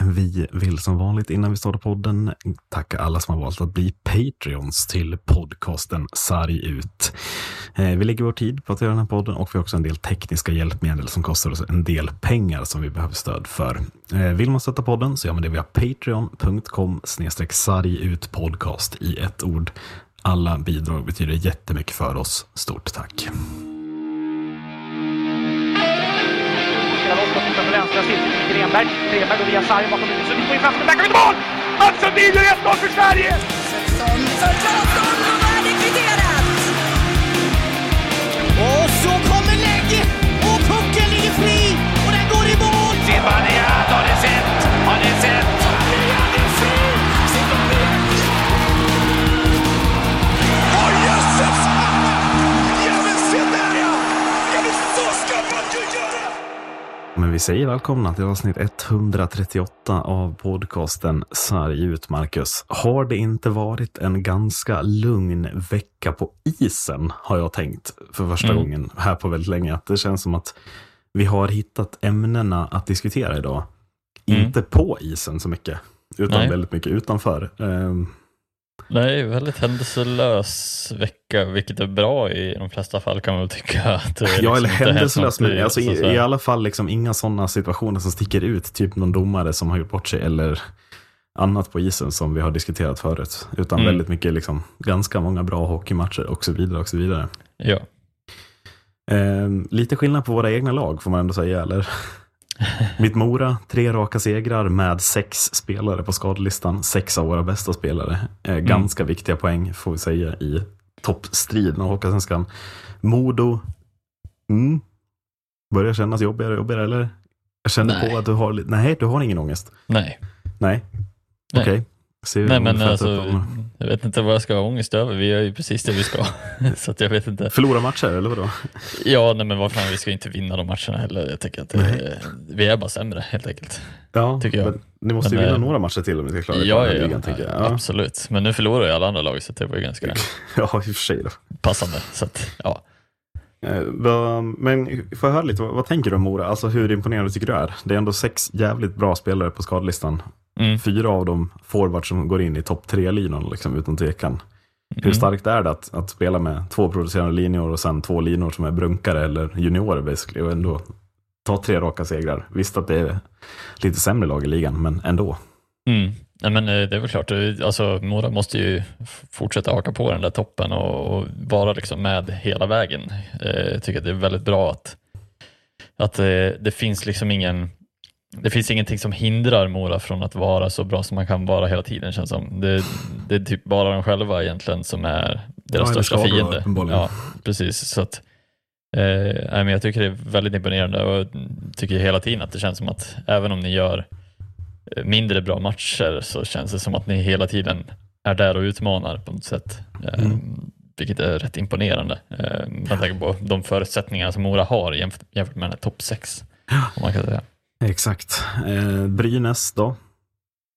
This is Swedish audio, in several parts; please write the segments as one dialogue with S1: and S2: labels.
S1: Vi vill som vanligt innan vi startar podden tacka alla som har valt att bli Patreons till podcasten Sarg ut. Eh, vi lägger vår tid på att göra den här podden och vi har också en del tekniska hjälpmedel som kostar oss en del pengar som vi behöver stöd för. Eh, vill man stötta podden så gör man det via patreon.com sargutpodcast i ett ord. Alla bidrag betyder jättemycket för oss. Stort tack!
S2: Spelar loss foten på vänstra till Grenberg. Grenberg går via sarg bakom huvudet. Sundin får in framför backar ut mål! Mats Sundin gör 1-0 för Sverige!
S3: Svensson för Claesson och kvitterat!
S4: Så kommer läge och pucken ligger fri och den går i mål!
S2: Zibanejad har ni sett! Har ni sett?
S5: Men
S1: vi säger välkomna till avsnitt 138 av podcasten Sarg ut, Marcus. Har det inte varit en ganska lugn vecka på isen, har jag tänkt för första
S6: Mm.
S1: gången här på väldigt länge. Att det känns som att vi har hittat ämnena att diskutera idag.
S6: Mm.
S1: Inte på isen så mycket, utan
S6: Nej.
S1: väldigt mycket utanför. Ehm,
S6: Nej, väldigt händelselös vecka, vilket är bra i de flesta fall kan man väl tycka. Att det
S1: Ja,
S6: liksom
S1: eller
S6: något
S1: men alltså,
S6: så- så-
S1: i, i alla fall liksom inga sådana situationer som sticker ut. Typ någon domare som har gjort bort sig eller annat på isen som vi har diskuterat förut. Utan
S6: Mm.
S1: väldigt mycket, liksom, ganska många bra hockeymatcher och så vidare. och så vidare.
S6: Ja,
S1: Ehm, lite skillnad på våra egna lag får man ändå säga, eller? Mitt Mora, tre raka segrar med sex spelare på skadelistan. Sex av våra bästa spelare. Eh, ganska viktiga poäng får vi säga i toppstriden av Hockeyallsvenskan. Modo, mm, börjar kännas jobbigare och jobbigare, eller? Jag känner
S6: Nej.
S1: på att du har nej, du har ingen ångest.
S6: nej.
S1: Nej, okej. Ser
S6: Nej, men alltså, jag vet inte vad jag ska ha ångest över. Vi gör ju precis det vi ska. så att jag vet inte.
S1: Förlora matcher, eller vadå?
S6: Ja, nej, men vad fan, vi ska inte vinna de matcherna heller. Jag tycker att det, vi är bara sämre helt enkelt.
S1: Ja,
S6: Tycker jag.
S1: Ni måste ju
S6: Men,
S1: vinna
S6: eh,
S1: några matcher till om ni ska klara
S6: Ja, ja, ja,
S1: jag. Ja.
S6: absolut. Men nu förlorar ju alla andra lag, så det var ju ganska
S1: ja, i och för sig då.
S6: passande. Så att, ja.
S1: Eh, Men får jag höra lite, vad, vad tänker du om Mora? Alltså hur imponerande tycker du är? Det är ändå sex jävligt bra spelare på skadelistan.
S6: Mm.
S1: Fyra av dem forwards som går in i topp tre-linan, liksom, utan tvekan. Hur
S6: Mm.
S1: starkt är det att, att spela med två producerande linjer och sen två linor som är brunkare eller juniorer basically och ändå ta tre raka segrar? Visst att det är lite sämre lag i ligan, men ändå.
S6: Mm. Nej, men eh, det är väl klart, eh, alltså, Mora måste ju fortsätta haka på den där toppen och, och vara liksom med hela vägen. Eh, Jag tycker att det är väldigt bra att, att eh, det finns liksom ingen det finns ingenting som hindrar Mora från att vara så bra som man kan vara hela tiden känns som. Det, det är typ bara de själva egentligen som är deras
S1: Ja,
S6: största
S1: då,
S6: fiende. Ja, precis. Så att, eh, men jag tycker det är väldigt imponerande och jag tycker hela tiden att det känns som att även om ni gör eh, mindre bra matcher så känns det som att ni hela tiden är där och utmanar på något sätt. Eh,
S1: Mm.
S6: Vilket är rätt imponerande. Eh, med tanke på de förutsättningar som Mora har jämfört, jämfört med topp 6. Om man kan säga.
S1: Exakt. Eh, Brynäs då?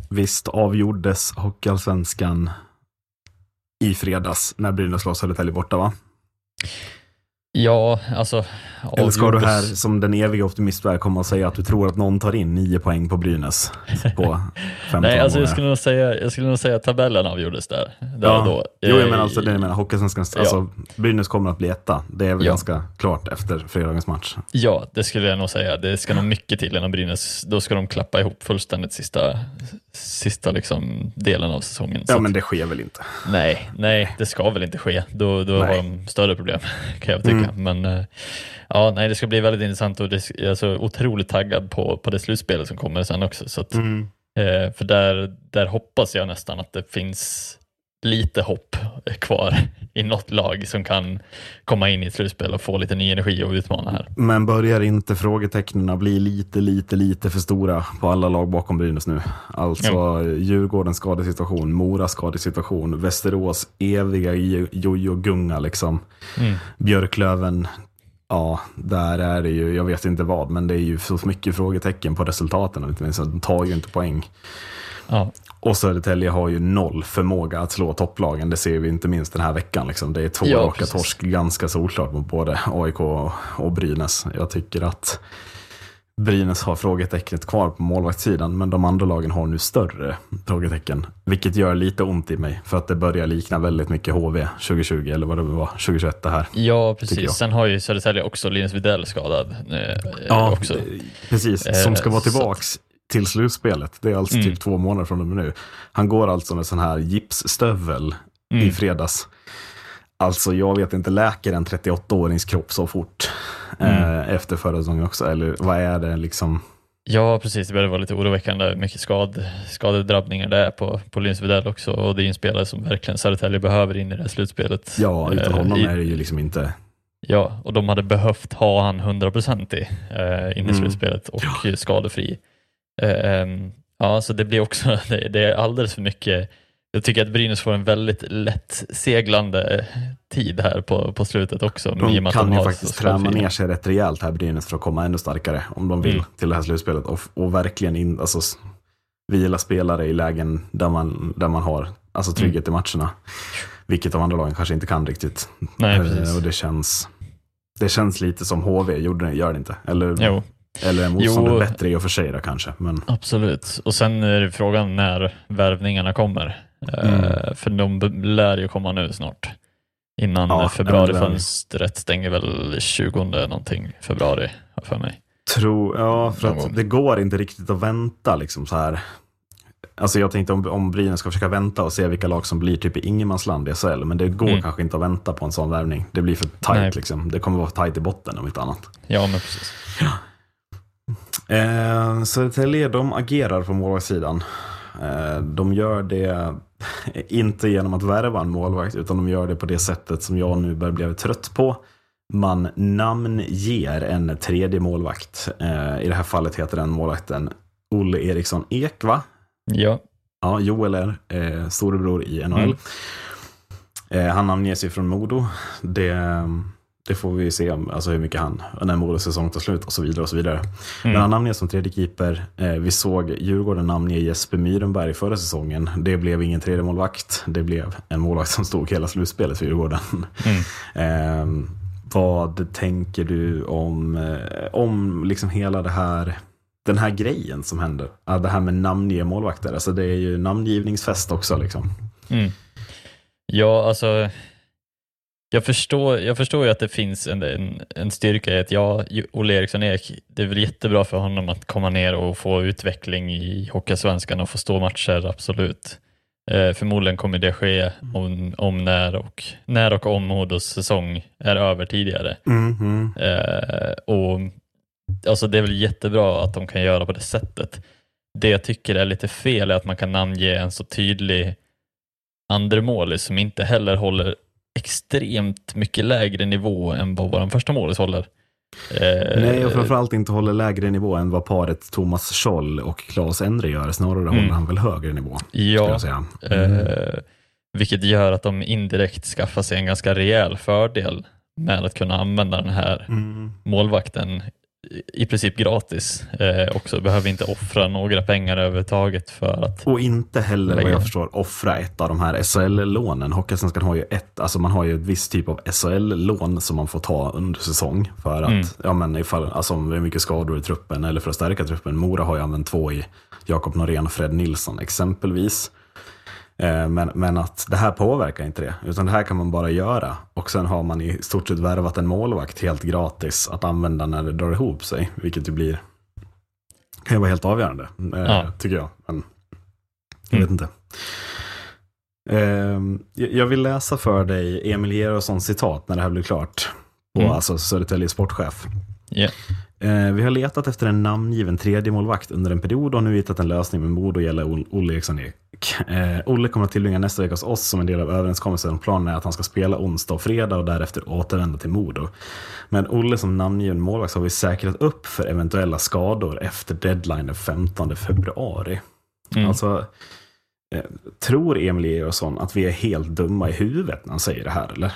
S1: Visst avgjordes Hockeyallsvenskan i fredags när Brynäs slår Södertälje borta va?
S6: Ja, alltså.
S1: Eller ska du
S6: avgjordes-
S1: här som den eviga optimist komma och säga att du tror att någon tar in nio poäng på Brynäs på 15
S6: Nej, alltså jag skulle nog säga, jag skulle nog säga att tabellen avgjordes där. där
S1: Ja.
S6: då.
S1: Jo, jag
S6: Eh,
S1: menar alltså det jag menar. Hockeyallsvenskan,
S6: Ja.
S1: alltså Brynäs kommer att bli etta. Det är väl
S6: Ja.
S1: ganska klart efter fredagens match.
S6: Ja, det skulle jag nog säga. Det ska nog mycket till innan Brynäs, då ska de klappa ihop fullständigt sista, sista liksom delen av säsongen.
S1: Ja, men det sker väl inte.
S6: Nej, nej, det ska väl inte ske. Då, då
S1: Nej.
S6: har de större problem, kan jag tycka.
S1: Mm.
S6: Men eh, ja, nej, det ska bli väldigt intressant och det, jag är så otroligt taggad på, på det slutspelet som kommer sen också. Så att,
S1: Mm.
S6: eh, för där, där hoppas jag nästan att det finns lite hopp kvar i något lag som kan komma in i ett slutspel och få lite ny energi och utmana här.
S1: Men börjar inte frågetecknen bli lite, lite, lite för stora på alla lag bakom Brynäs nu? Alltså Djurgårdens skadesituation, Moras skadesituation, Västerås eviga jo- jojo-gunga liksom.
S6: Mm.
S1: Björklöven, ja, där är det ju, jag vet inte vad, men det är ju så mycket frågetecken på resultaten. De tar ju inte poäng.
S6: Ja,
S1: Och Södertälje har ju noll förmåga att slå topplagen. Det ser vi inte minst den här veckan. Liksom. Det är två
S6: Ja,
S1: raka
S6: precis.
S1: torsk ganska solklart mot både AIK och, Brynäs. Jag tycker att Brynäs har frågetecknet kvar på målvaktssidan, men de andra lagen har nu större frågetecken. Vilket gör lite ont i mig, för att det börjar likna väldigt mycket HV 2020, eller vad det var, 2021 det här.
S6: Ja, precis. Sen har ju Södertälje också Linus Widell skadad. Eh,
S1: Ja,
S6: också.
S1: eh, precis. Som ska
S6: Eh,
S1: vara
S6: så-
S1: tillbaks till slutspelet. Det är alltså
S6: Mm.
S1: typ två månader från och med nu. Han går alltså med sån här gipsstövel i
S6: Mm.
S1: fredags. Alltså, jag vet inte, läker en 38-årings kropp så fort
S6: Mm.
S1: eh, efter förra säsongen också? Eller vad är det liksom?
S6: Ja, precis. Det börjar vara lite oroväckande. Mycket skad, skadedrabbningar där på, på Linus Widell också. Och det är en spelare som verkligen Södertälje behöver in i det här slutspelet.
S1: Ja, utan
S6: Eh,
S1: honom
S6: i-
S1: är det ju liksom inte...
S6: Ja, och de hade behövt ha han 100% i eh, in i
S1: Mm.
S6: slutspelet och skadefri. Eh, ehm, ja, så det blir också, det, är alldeles för mycket. Jag tycker att Brynäs får en väldigt lätt seglande tid här på, på slutet också.
S1: De kan
S6: de
S1: ju faktiskt träna ner sig rätt rejält här Brynäs för att komma ännu starkare om de vill
S6: Mm.
S1: till det här slutspelet. Och, och verkligen in, alltså, vila spelare i lägen där man, där man har alltså, trygghet i matcherna. Vilket de andra lagen kanske inte kan riktigt.
S6: Nej,
S1: Eh,
S6: precis.
S1: och det känns, det känns lite som HV, gjorde det, gör det inte? Eller,
S6: Jo,
S1: eller är motståndet
S6: Jo.
S1: bättre i och för sig då kanske. Men
S6: absolut. Och sen är det frågan när värvningarna kommer. Eh,
S1: Mm.
S6: För de lär ju komma nu snart. Innan
S1: Ja,
S6: februarifönstret stänger väl 20 någonting februari, för mig.
S1: Tro, ja, för att det går inte riktigt att vänta liksom så här. Alltså jag tänkte om, om Brynäs ska försöka vänta och se vilka lag som blir typ i ingenmansland i SHL, men det går
S6: Mm.
S1: kanske inte att vänta på en sån värvning. Det blir för tajt liksom. Det kommer vara tajt i botten om inte annat.
S6: Ja, men precis.
S1: Eh, Södertälje, de agerar på målvaktssidan. Eh, de gör det inte genom att värva en målvakt, utan de gör det på det sättet som jag nu börjar bli trött på. Man namnger en tredje målvakt. Eh, I det här fallet heter den målvakten Olle Eriksson Ek, va?
S6: Ja,
S1: Ja, Joel är eh, storebror i NHL.
S6: Mm.
S1: Eh, han namnges ju från Modo. Det, det får vi se alltså hur mycket han, när Modos säsong tar slut och så vidare. och så vidare. Men han namnges som tredje keeper. Eh, vi såg Djurgården namnge Jesper Myrenberg förra säsongen. Det blev ingen tredje målvakt. Det blev en målvakt som stod hela slutspelet för Djurgården. Eh, vad tänker du om, eh, om liksom hela det här den här grejen som händer. Det här med namnge målvakter. Alltså det är ju namngivningsfest också liksom.
S6: Mm. Ja, alltså jag förstår, jag förstår ju att det finns en, en, en styrka i att ja, ju- Olle Eriksson Ek, det är väl jättebra för honom att komma ner och få utveckling i Hockeysvenskan och få stå matcher, absolut. Eh, förmodligen kommer det ske om, om när, och, när och om Modos säsong är över tidigare.
S1: Mhm.
S6: Eh, och alltså Det är väl jättebra att de kan göra på det sättet. Det jag tycker är lite fel är att man kan namnge en så tydlig andremålis som inte heller håller extremt mycket lägre nivå än vad vår första målis håller. Eh,
S1: Nej, och framförallt inte håller lägre nivå än vad paret Thomas Scholl och Claes Endre gör. Snarare håller han väl högre nivå,
S6: Ja.
S1: Mm.
S6: eh, vilket gör att de indirekt skaffar sig en ganska rejäl fördel med att kunna använda den här
S1: Mm.
S6: målvakten i- princip gratis. Eh, också behöver inte offra några pengar överhuvudtaget för att
S1: Och inte heller, vad
S6: Lägga.
S1: jag förstår, offra ett av de här SHL-lånen. Hockeysvenskan har ju ett, alltså man har ju ett visst typ av SHL-lån som man får ta under säsong. För att,
S6: Mm.
S1: ja men ifall, alltså om det är mycket skador i truppen eller för att stärka truppen. Mora har ju använt två i Jakob Norén och Fred Nilsson exempelvis. Eh, Men, men att det här påverkar inte det, utan det här kan man bara göra. Och sen har man i stort sett värvat en målvakt helt gratis att använda när det drar ihop sig. Vilket ju blir, kan ju vara helt avgörande, eh,
S6: Ja.
S1: tycker jag. Men jag vet
S6: Mm.
S1: inte. Eh, jag- vill läsa för dig Emil Gerhardsons citat när det här blir klart. På
S6: Mm.
S1: alltså Södertälje sportchef. Eh, vi har letat efter en namngiven tredje målvakt under en period och nu hittat en lösning med Modo gäller Ol- Olle Eriksson. Eh, Olle kommer att tillbringa nästa vecka hos oss som en del av överenskommelsen. Planen är att han ska spela onsdag och fredag och därefter återvända till Modo. Men Olle som namngiven målvakt har vi säkrat upp för eventuella skador efter deadline den 15 februari.
S6: Mm.
S1: Alltså, eh, tror Emil Georgsson att vi är helt dumma i huvudet när han säger det här eller?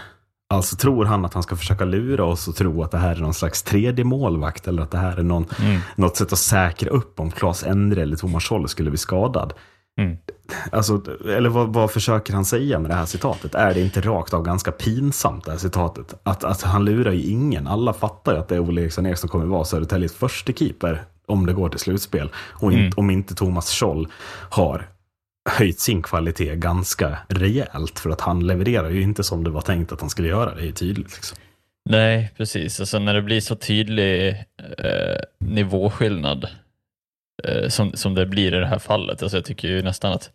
S1: Alltså tror han att han ska försöka lura oss och tro att det här är någon slags tredje målvakt eller att det här är någon,
S6: Mm.
S1: något sätt att säkra upp om Claes Endre eller Thomas Scholl skulle bli skadad.
S6: Mm.
S1: Alltså, eller vad, vad försöker han säga med det här citatet? Är det inte rakt av ganska pinsamt det här citatet? Att, att han lurar ju ingen. Alla fattar ju att det är Olle Eriksson Ek som kommer vara Södertäljes första keeper om det går till slutspel. Och in,
S6: Mm.
S1: om inte Thomas Scholl har höjt sin kvalitet ganska rejält. För att han levererar ju inte som det var tänkt att han skulle göra. Det är ju tydligt. Liksom.
S6: Nej, precis. Alltså när det blir så tydlig eh, nivåskillnad som, som det blir i det här fallet. Alltså jag tycker ju nästan att,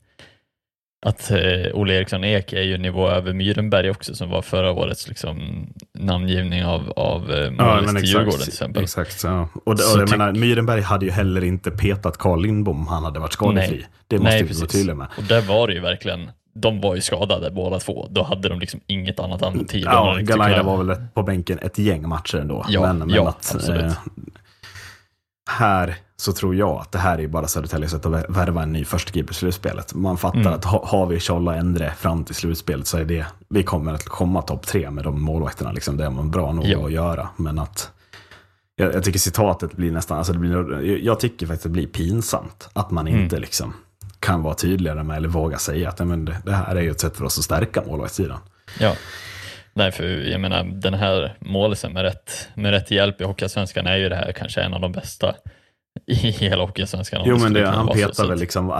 S6: att eh, Olle Eriksson Ek är ju nivå över Myrenberg också som var förra årets liksom, namngivning av, av eh, målis till Djurgården till exempel.
S1: Exakt, ja. Och, och jag menar, Myrenberg hade ju heller inte petat Carl Lindbom om han hade varit skadefri.
S6: Nej.
S1: Det måste
S6: Nej,
S1: vi vara tydliga med.
S6: Och där var det ju verkligen, de var ju skadade båda två. Då hade de liksom inget annat alternativ.
S1: Ja, Galaida var väl på bänken ett gäng matcher ändå.
S6: Ja,
S1: men, men
S6: ja,
S1: att,
S6: absolut.
S1: eh, här så tror jag att det här är bara Södertäljes sätt att vä- värva en ny förstekeeper i slutspelet. Man fattar
S6: Mm.
S1: att ha, har vi Scholl och Endre fram till slutspelet så är det, vi kommer att komma topp tre med de målvakterna. Liksom. Det är man bra nog
S6: Ja.
S1: att göra. Men att jag, jag tycker citatet blir nästan, alltså det blir, jag- tycker faktiskt att det blir pinsamt att man
S6: Mm.
S1: inte liksom kan vara tydligare med eller våga säga att men det, det här är ju ett sätt för oss att stärka målvaktssidan.
S6: Ja. Nej, för jag menar den här målisen med rätt, med rätt hjälp i Hockeyallsvenskan är ju det här kanske en av de bästa i hela Hockeyallsvenskan.
S1: Jo men det, han petar
S6: Så
S1: väl liksom,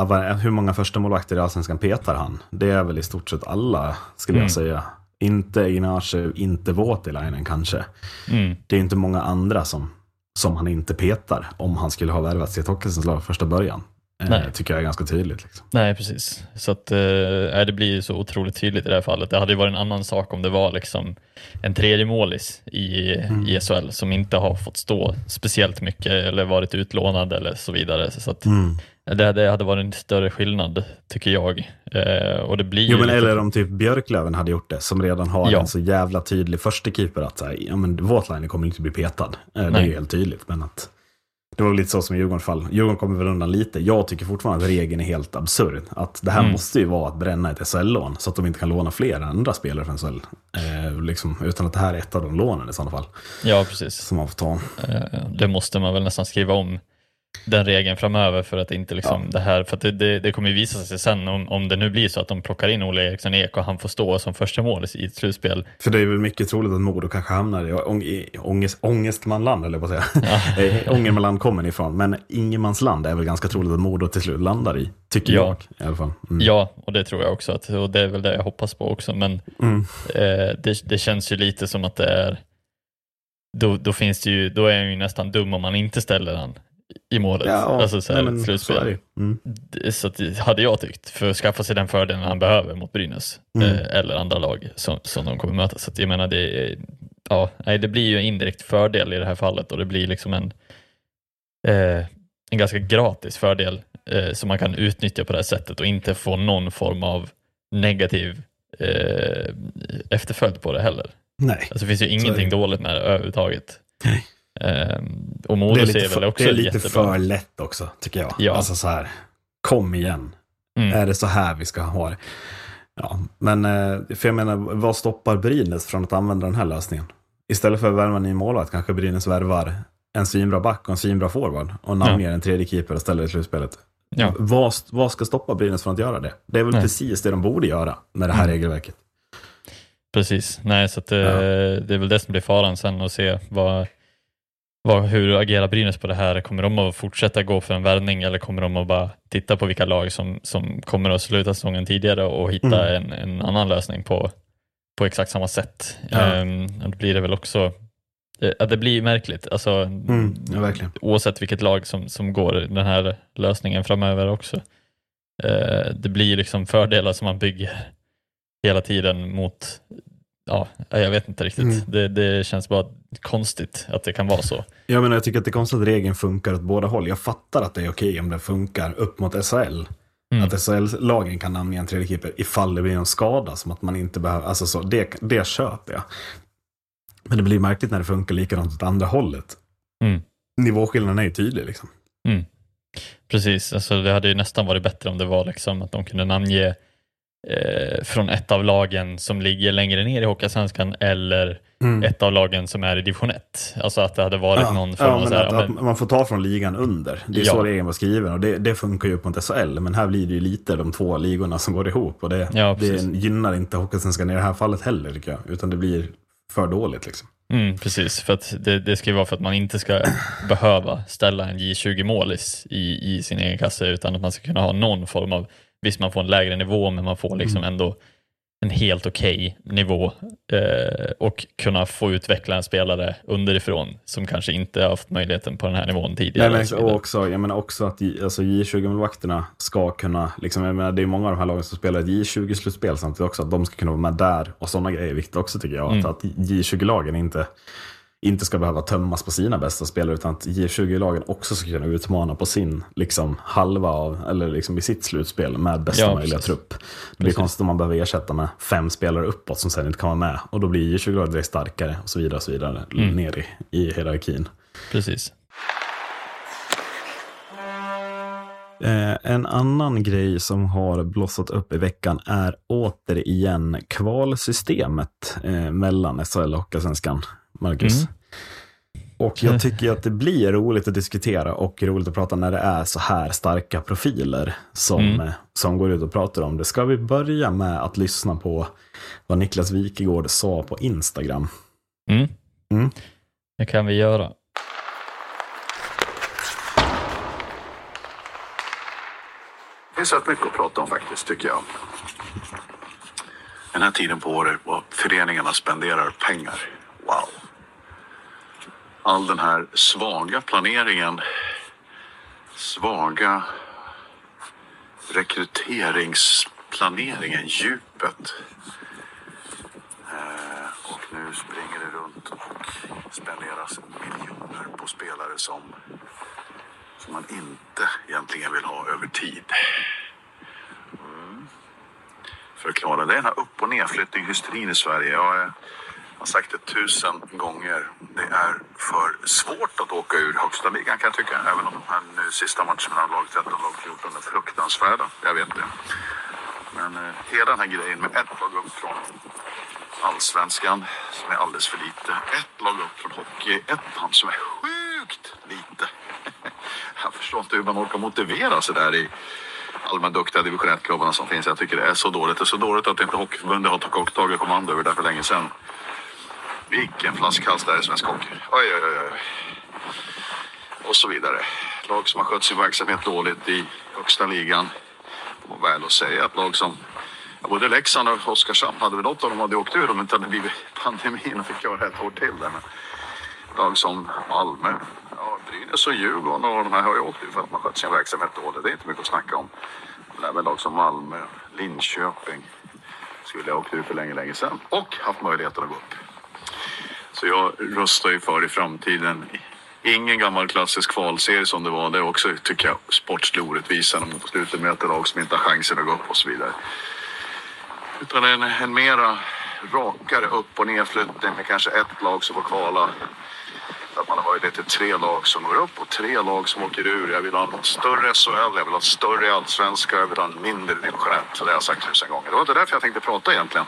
S1: hur många första målvakter i Allsvenskan petar han? Det är väl i stort sett alla, skulle
S6: Mm.
S1: jag säga. Inte Ignace, inte Voutilainen kanske.
S6: Mm.
S1: Det är inte många andra som, som han inte petar om han skulle ha värvats till ett Hockeyallsvenskt lag första början. Eh,
S6: Nej.
S1: tycker jag är ganska tydligt. Liksom.
S6: Nej, precis. Så att, eh, nej, det blir ju så otroligt tydligt i det här fallet. Det hade ju varit en annan sak om det var liksom en tredje målis i,
S1: Mm.
S6: i SHL som inte har fått stå speciellt mycket eller varit utlånad eller så vidare. Så att,
S1: Mm.
S6: det, det hade varit en större skillnad, tycker jag. Eh, och det blir
S1: Jo men
S6: lite-
S1: eller om typ Björklöven hade gjort det, som redan har
S6: Ja.
S1: en så jävla tydlig första keeper att så här, ja men Voutilainen kommer inte bli petad. Eh, Det är ju helt tydligt. Men att det var lite så som i Djurgårdens fall. Djurgården kommer väl undan lite. Jag tycker fortfarande att regeln är helt absurd. Att det här
S6: Mm.
S1: måste ju vara att bränna ett SHL-lån så att de inte kan låna fler andra spelare från SHL. Eh, liksom, utan att det här är ett av de lånen i sådana fall.
S6: Ja, precis.
S1: Som man får ta.
S6: Eh, Det måste man väl nästan skriva om den regeln framöver för att inte liksom det här, för att det, det, det kommer ju visa sig sen om, om det nu blir så att de plockar in Olle Eriksson Ek och han får stå som första målis i ett slutspel.
S1: För det är väl mycket troligt att Modo kanske hamnar i, ång, i ångest, ångestmanland, eller på att säga. Eh, Ångermanland kommer ni ifrån, men ingenmansland är väl ganska troligt att Modo till slut landar i. Tycker
S6: Ja.
S1: jag i alla fall. Mm.
S6: Ja, och det tror jag också, att, och det är väl det jag hoppas på också, men
S1: Mm.
S6: eh, det, det känns ju lite som att det är, då, då finns det ju, då är jag ju nästan dum om man inte ställer han i målet.
S1: Ja,
S6: alltså så här,
S1: nej, men
S6: slutspel.
S1: så. Mm.
S6: Så att, det hade jag tyckt, för att skaffa sig den fördelen han behöver mot Brynäs
S1: Mm.
S6: eh, eller andra lag som, som de kommer möta. Så att jag menar, det, ja, nej, det blir ju en indirekt fördel i det här fallet och det blir liksom en, eh, en ganska gratis fördel eh, som man kan utnyttja på det här sättet och inte få någon form av negativ eh, efterföljd på det heller.
S1: Nej.
S6: Alltså, det finns ju ingenting dåligt med det överhuvudtaget.
S1: Nej.
S6: Ehm, och
S1: Det är
S6: ser väl också
S1: det är lite
S6: jättebra.
S1: för lätt också, tycker jag.
S6: Ja.
S1: Alltså så här, kom igen.
S6: Mm.
S1: Är det så här vi ska ha det? Ja, men eh, för jag menar, vad stoppar Brynäs från att använda den här lösningen? Istället för att värva en ny målvakt kanske Brynäs värvar en svinbra back och en svinbra forward och namnger en tredje keeper och ställer i slutspelet.
S6: Ja.
S1: Vad, vad ska stoppa Brynäs från att göra det? Det är väl
S6: Nej.
S1: precis det de borde göra med det här
S6: Mm.
S1: regelverket.
S6: Precis, nej så att, eh,
S1: Ja.
S6: det är väl det som blir faran sen att se vad, vad, hur agerar Brynäs på det här? Kommer de att fortsätta gå för en värvning eller kommer de att bara titta på vilka lag som, som kommer att sluta säsongen tidigare och hitta en, en annan lösning på, på exakt samma sätt?
S1: Ja.
S6: Och då blir det väl också eh, att det blir märkligt, alltså,
S1: Mm, ja,
S6: oavsett vilket lag som, som går den här lösningen framöver också. Eh, det blir liksom fördelar som man bygger hela tiden mot, ja, jag vet inte riktigt.
S1: Mm.
S6: Det, det känns bara konstigt att det kan vara så.
S1: Jag menar, jag tycker att det är konstigt att regeln funkar åt båda håll. Jag fattar att det är okej om den funkar upp mot SHL.
S6: Mm.
S1: Att SHL-lagen kan namnge en tredje keeper ifall det blir en skada som att man inte behöver, alltså så, det, det köper jag. Men det blir märkligt när det funkar likadant åt andra hållet.
S6: Mm.
S1: Nivåskillnaden är ju tydlig liksom.
S6: Precis, alltså det hade ju nästan varit bättre om det var liksom att de kunde namnge eh, från ett av lagen som ligger längre ner i Hockeyallsvenskan eller ett av lagen som är i division 1. Alltså att det hade varit
S1: Ja,
S6: någon form
S1: ja,
S6: av så här,
S1: att,
S6: ja,
S1: att man får ta från ligan under. Det är
S6: Ja.
S1: så regeln var skriven och det, det funkar ju upp mot SHL. Men här blir det ju lite de två ligorna som går ihop och det,
S6: Ja,
S1: det gynnar inte Hockeysvenskan i det här fallet heller tycker jag. Utan det blir för dåligt liksom.
S6: Mm, precis, för att det, det ska ju vara för att man inte ska behöva ställa en J20-målis i, i sin egen kasse utan att man ska kunna ha någon form av, visst man får en lägre nivå men man får liksom ändå en helt okej nivå eh, och kunna få utveckla en spelare underifrån som kanske inte har haft möjligheten på den här nivån tidigare.
S1: Nej, men, och också, jag menar också att alltså, J20-målvakterna ska kunna, liksom, jag menar, det är många av de här lagen som spelar ett J20-slutspel samtidigt också, att de ska kunna vara med där och sådana grejer är viktigt också tycker jag.
S6: Mm.
S1: Att, att J20-lagen inte, inte ska behöva tömmas på sina bästa spelare utan att J20-lagen också ska kunna utmana på sin liksom, halva av, eller liksom i sitt slutspel med bästa
S6: Ja,
S1: möjliga
S6: precis.
S1: trupp. Det blir
S6: Precis.
S1: konstigt om man behöver ersätta med fem spelare uppåt som sen inte kan vara med och då blir J20-laget direkt starkare och så vidare och så vidare
S6: Mm.
S1: ner i, i hierarkin.
S6: Precis.
S1: Eh, en annan grej som har blossat upp i veckan är återigen kvalsystemet eh, mellan SHL och Hockeyallsvenskan. Marcus.
S6: Mm.
S1: Och jag tycker att det blir roligt att diskutera och roligt att prata när det är så här starka profiler som,
S6: Mm.
S1: eh, som går ut och pratar om det. Ska vi börja med att lyssna på vad Niklas Wikegård sa på Instagram?
S6: Mm.
S1: Mm.
S6: Det kan vi göra.
S7: Det finns rätt mycket att prata om faktiskt, tycker jag. Den här tiden på året och föreningarna spenderar pengar. Wow. All den här svaga planeringen, svaga rekryteringsplaneringen, djupet. Eh, och nu springer det runt och spenderas miljoner på spelare som som man inte egentligen vill ha över tid. Mm. Förklara. Det är den här upp och nedflyttning-hysterin i Sverige. Jag är, eh, har sagt det tusen gånger. Det är för svårt att åka ur högsta ligan kan jag tycka. Även om de här nu sista matcherna mellan lag 13 och lag 14 är fruktansvärda. Jag vet det. Men eh, hela den här grejen med ett lag upp från allsvenskan som är alldeles för lite. Ett lag upp från hockeyettan som är sjukt lite. Jag förstår inte hur man orkar motivera sig där i alla de här duktiga division 1-klubbarna som finns. Jag tycker det är så dåligt. Det är så dåligt att inte Hockeyförbundet har tagit- tagit kommando över det för länge sedan. Vilken flaskhals det är i svensk hockey. Oj, oj, oj. oj. Och så vidare. Lag som har skött sin verksamhet dåligt i högsta ligan. Och väl att säga att lag som ja, både Leksand och Oskarshamn hade väl något av dem hade åkt ur om det inte hade blivit pandemin och fick göra ett år till där. Men lag som Malmö, ja, Brynäs och Djurgården och de här har ju åkt ur för att man skött sin verksamhet dåligt. Det är inte mycket att snacka om. Men även lag som Malmö, Linköping skulle ha åkt ur för länge, länge sedan och haft möjligheten att gå upp. Så jag röstar ju för i framtiden. Ingen gammal klassisk kvalserie som det var. Det är också, tycker jag, sportslig orättvisa när man på slutet möter lag som inte har chansen att gå upp och så vidare. Utan en, en mera rakare upp och nedflyttning med kanske ett lag som får kvala. Att man har varit till tre lag som går upp och tre lag som åker ur. Jag vill ha en större SHL, jag vill ha en större allsvenska, jag vill ha en mindre division 1. Så det har jag sagt tusen gånger. Det var inte därför jag tänkte prata egentligen.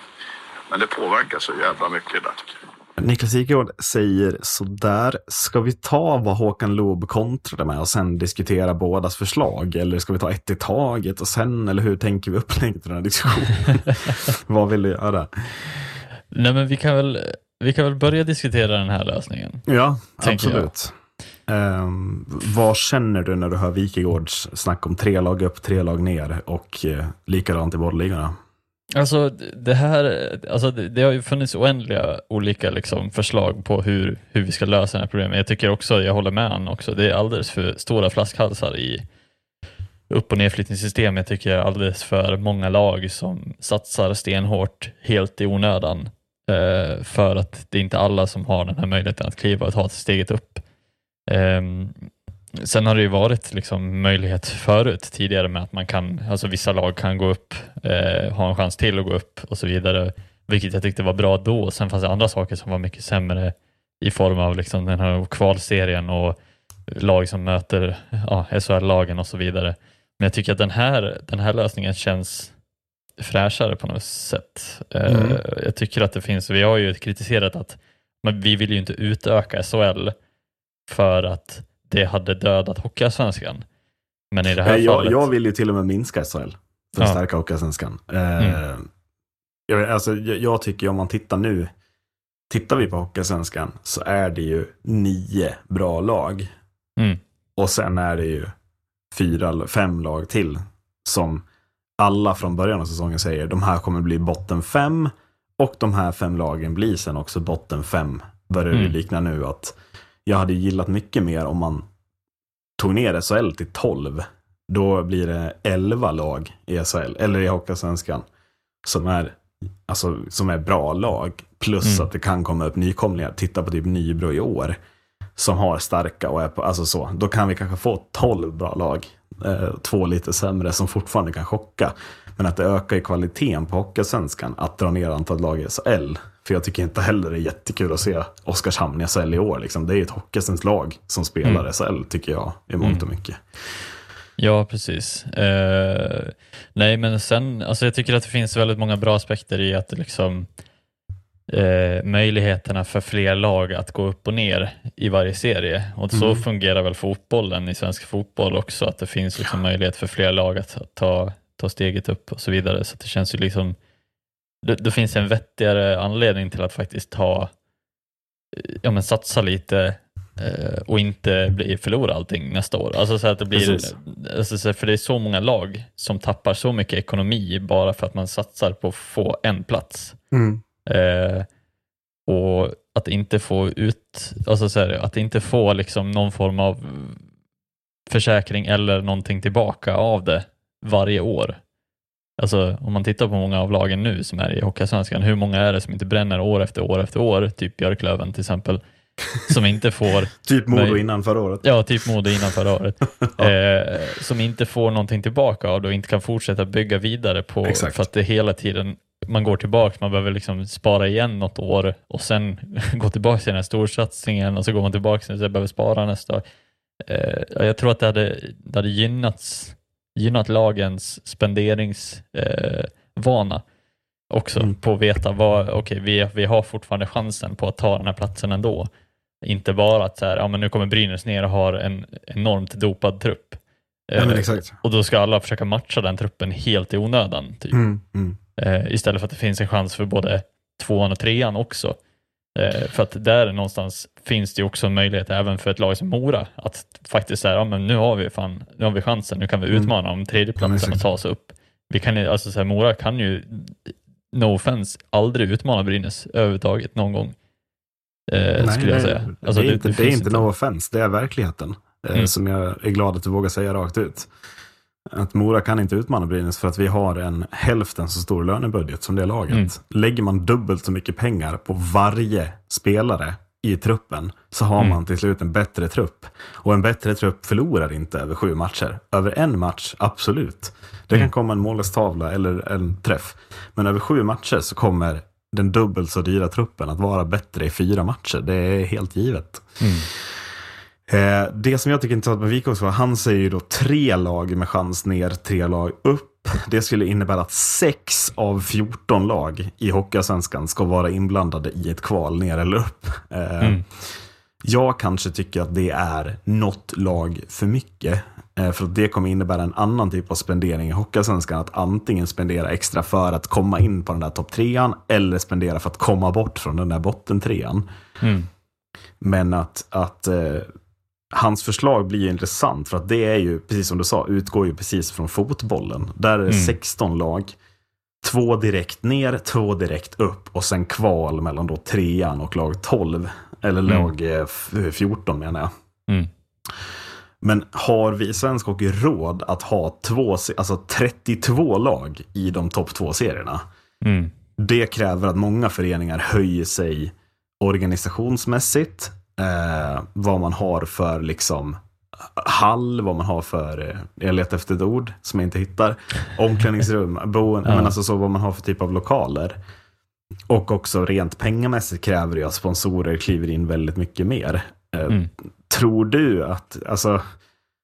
S7: Men det påverkar så jävla mycket där tycker jag.
S1: Niklas Wikegård säger sådär. Ska vi ta vad Håkan Loob kontrade med och sen diskutera bådas förslag? Eller ska vi ta ett i taget och sen, eller hur tänker vi upplägget i den här diskussionen? vad vill du göra?
S6: Nej, men vi kan väl, vi kan väl börja diskutera den här lösningen.
S1: Ja, absolut. Um, vad känner du när du hör Wikegårds snack om tre lag upp, tre lag ner och uh, likadant i båda ligorna?
S6: Alltså det här, alltså det, det har ju funnits oändliga olika liksom, förslag på hur, hur vi ska lösa det här problemet. Jag tycker också, jag håller med han också, det är alldeles för stora flaskhalsar i upp och nedflyttningssystemet tycker jag är alldeles för många lag som satsar stenhårt helt i onödan. Eh, för att det är inte alla som har den här möjligheten att kliva och ta steget upp. Ehm, Sen har det ju varit liksom möjlighet förut tidigare med att man kan, alltså vissa lag kan gå upp, eh, ha en chans till att gå upp och så vidare, vilket jag tyckte var bra då. Sen fanns det andra saker som var mycket sämre i form av liksom den här kvalserien och lag som möter ja, SHL-lagen och så vidare. Men jag tycker att den här, den här lösningen känns fräschare på något sätt. Eh,
S1: Mm.
S6: Jag tycker att det finns, vi har ju kritiserat att men vi vill ju inte utöka SHL för att det hade dödat Hockeyallsvenskan. Men i det här
S1: Nej, jag,
S6: fallet...
S1: jag vill ju till och med minska SHL. För
S6: Ja.
S1: att stärka Hockeyallsvenskan. Uh,
S6: Mm.
S1: jag, vet, alltså, jag, jag tycker om man tittar nu tittar vi på Hockeysvenskan så är det ju nio bra lag.
S6: Mm.
S1: Och sen är det ju fyra, fem lag till som alla från början av säsongen säger de här kommer bli botten fem och de här fem lagen blir sen också botten fem. Börjar det
S6: Mm.
S1: likna nu att jag hade gillat mycket mer om man tog ner SHL till 12. Då blir det 11 lag i SHL, eller i Hockeysvenskan, som är, alltså, som är bra lag. Plus
S6: Mm.
S1: att det kan komma upp nykomlingar. Titta på typ Nybro i år. Som har starka och är på, alltså så. Då kan vi kanske få 12 bra lag. Eh, två lite sämre som fortfarande kan chocka. Men att det ökar ju kvaliteten på Hockeysvenskan att dra ner antalet lag i SHL. För jag tycker inte heller det är jättekul att se Oskarshamn i SHL i år. Liksom. Det är ju ett Hockeysvenskt lag som spelar
S6: Mm.
S1: SHL tycker jag i mångt och mycket.
S6: Ja, precis. Eh, nej, men sen, alltså jag tycker att det finns väldigt många bra aspekter i att liksom eh, möjligheterna för fler lag att gå upp och ner i varje serie. Och så
S1: Mm.
S6: fungerar väl fotbollen i svensk fotboll också, att det finns liksom möjlighet för fler lag att ta, ta steget upp och så vidare. Så det känns ju liksom, det, det finns en vettigare anledning till att faktiskt ta, ja men satsa lite eh, och inte bli, förlora allting nästa år. Alltså så att det blir, alltså så, för det är så många lag som tappar så mycket ekonomi bara för att man satsar på att få en plats. Eh, och att inte få ut, alltså så här, att inte få liksom någon form av försäkring eller någonting tillbaka av det varje år. Alltså om man tittar på många av lagen nu som är i Hockeysvenskan, hur många är det som inte bränner år efter år efter år, typ Björklöven till exempel, som inte får
S1: Typ Modo innan förra året.
S6: Ja, typ Modo innan förra året. eh, som inte får någonting tillbaka av det och inte kan fortsätta bygga vidare på
S1: Exakt.
S6: för att det hela tiden man går tillbaka, man behöver liksom spara igen något år och sen gå tillbaka till den här storsatsningen och så går man tillbaka och behöver spara nästa år. Eh, ja, jag tror att det hade, det hade gynnats, gynnat lagens spenderingsvana eh, också
S1: Mm.
S6: på att veta vad, okej vi, vi har fortfarande chansen på att ta den här platsen ändå. Inte bara att så här, ja, men nu kommer Brynäs ner och har en enormt dopad trupp.
S1: Ja,
S6: Eh, och då ska alla försöka matcha den truppen helt i onödan. Typ.
S1: Mm, mm.
S6: Eh, istället för att det finns en chans för både tvåan och trean också. Eh, för att där någonstans finns det ju också en möjlighet även för ett lag som Mora att faktiskt säga, ja men nu har vi fan, nu har vi chansen, nu kan vi
S1: Mm.
S6: utmana om tredjeplatsen och ta oss upp. Vi kan ju, alltså så här, Mora kan ju, no offense, aldrig utmana Brynäs överhuvudtaget någon gång. Eh,
S1: Nej,
S6: skulle jag säga. Alltså,
S1: det är inte, det är
S6: finns
S1: inte no offense, det är verkligheten. eh,
S6: Mm.
S1: Som jag är glad att du vågar säga rakt ut. Att Mora kan inte utmana Brynäs för att vi har en hälften så stor lönebudget som det laget.
S6: Mm.
S1: Lägger man dubbelt så mycket pengar på varje spelare i truppen så har
S6: Mm.
S1: man till slut en bättre trupp. Och en bättre trupp förlorar inte över sju matcher. Över en match, absolut. Det kan
S6: Mm.
S1: komma en målstavla eller en träff. Men över sju matcher så kommer den dubbelt så dyra truppen att vara bättre i fyra matcher. Det är helt givet.
S6: Mm.
S1: Eh, det som jag tycker är intressant med Wikås var, han säger ju då tre lag med chans ner, tre lag upp. Det skulle innebära att sex av 14 lag i Hockeyallsvenskan ska vara inblandade i ett kval ner eller upp. Eh,
S6: Mm.
S1: Jag kanske tycker att det är något lag för mycket. Eh, För att det kommer innebära en annan typ av spendering i Hockeyallsvenskan. Att antingen spendera extra för att komma in på den där topp trean eller spendera för att komma bort från den där bottentrean.
S6: Mm.
S1: Men att, att hans förslag blir ju intressant för att det är ju, precis som du sa, utgår ju precis från fotbollen. Där är det
S6: Mm.
S1: 16 lag. Två direkt ner, två direkt upp och sen kval mellan då trean och lag 12. Eller
S6: Mm.
S1: lag eh, f- 14 menar jag.
S6: Mm.
S1: Men har vi svensk hockey råd att ha två, alltså 32 lag i de topp två serierna?
S6: Mm.
S1: Det kräver att många föreningar höjer sig organisationsmässigt. Eh, vad man har för liksom hall, vad man har för, eh, jag letar efter ett ord som jag inte hittar, omklädningsrum, boende,
S6: Ja.
S1: men alltså så vad man har för typ av lokaler. Och också rent pengamässigt kräver det att sponsorer kliver in väldigt mycket mer. Eh,
S6: Mm.
S1: Tror du att, alltså,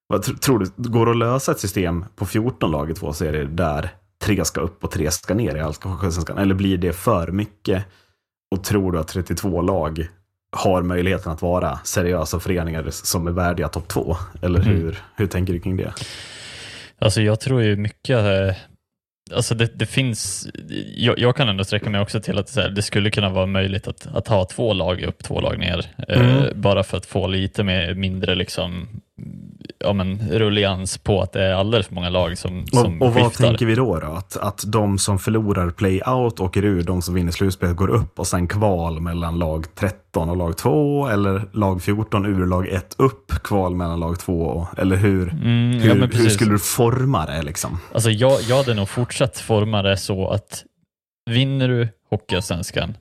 S1: vad tr- tror du, går det att lösa ett system på 14 lag i två serier där tre ska upp och tre ska ner i Allsvenskan? Eller blir det för mycket? Och tror du att 32 lag har möjligheten att vara seriösa föreningar som är värdiga topp två? Eller
S6: Mm.
S1: hur, hur tänker du kring det?
S6: Alltså jag tror ju mycket, eh, alltså det, det finns, jag, jag kan ändå sträcka mig också till att här, det skulle kunna vara möjligt att, att ha två lag upp, två lag ner. Eh,
S1: Mm.
S6: bara för att få lite mer, mindre liksom, ja, men, rullians på att det är alldeles för många lag som, som
S1: Och, och vad
S6: skiftar.
S1: tänker vi då? då? Att, att de som förlorar play-out åker ur, de som vinner slutspelet går upp och sen kval mellan lag 13 och lag 2 eller lag 14 ur lag 1 upp, kval mellan lag 2 och, eller hur?
S6: Mm, ja,
S1: hur,
S6: men
S1: hur skulle du forma det liksom?
S6: Alltså jag, jag hade nog fortsatt forma det så att vinner du Hockeyallsvenskan,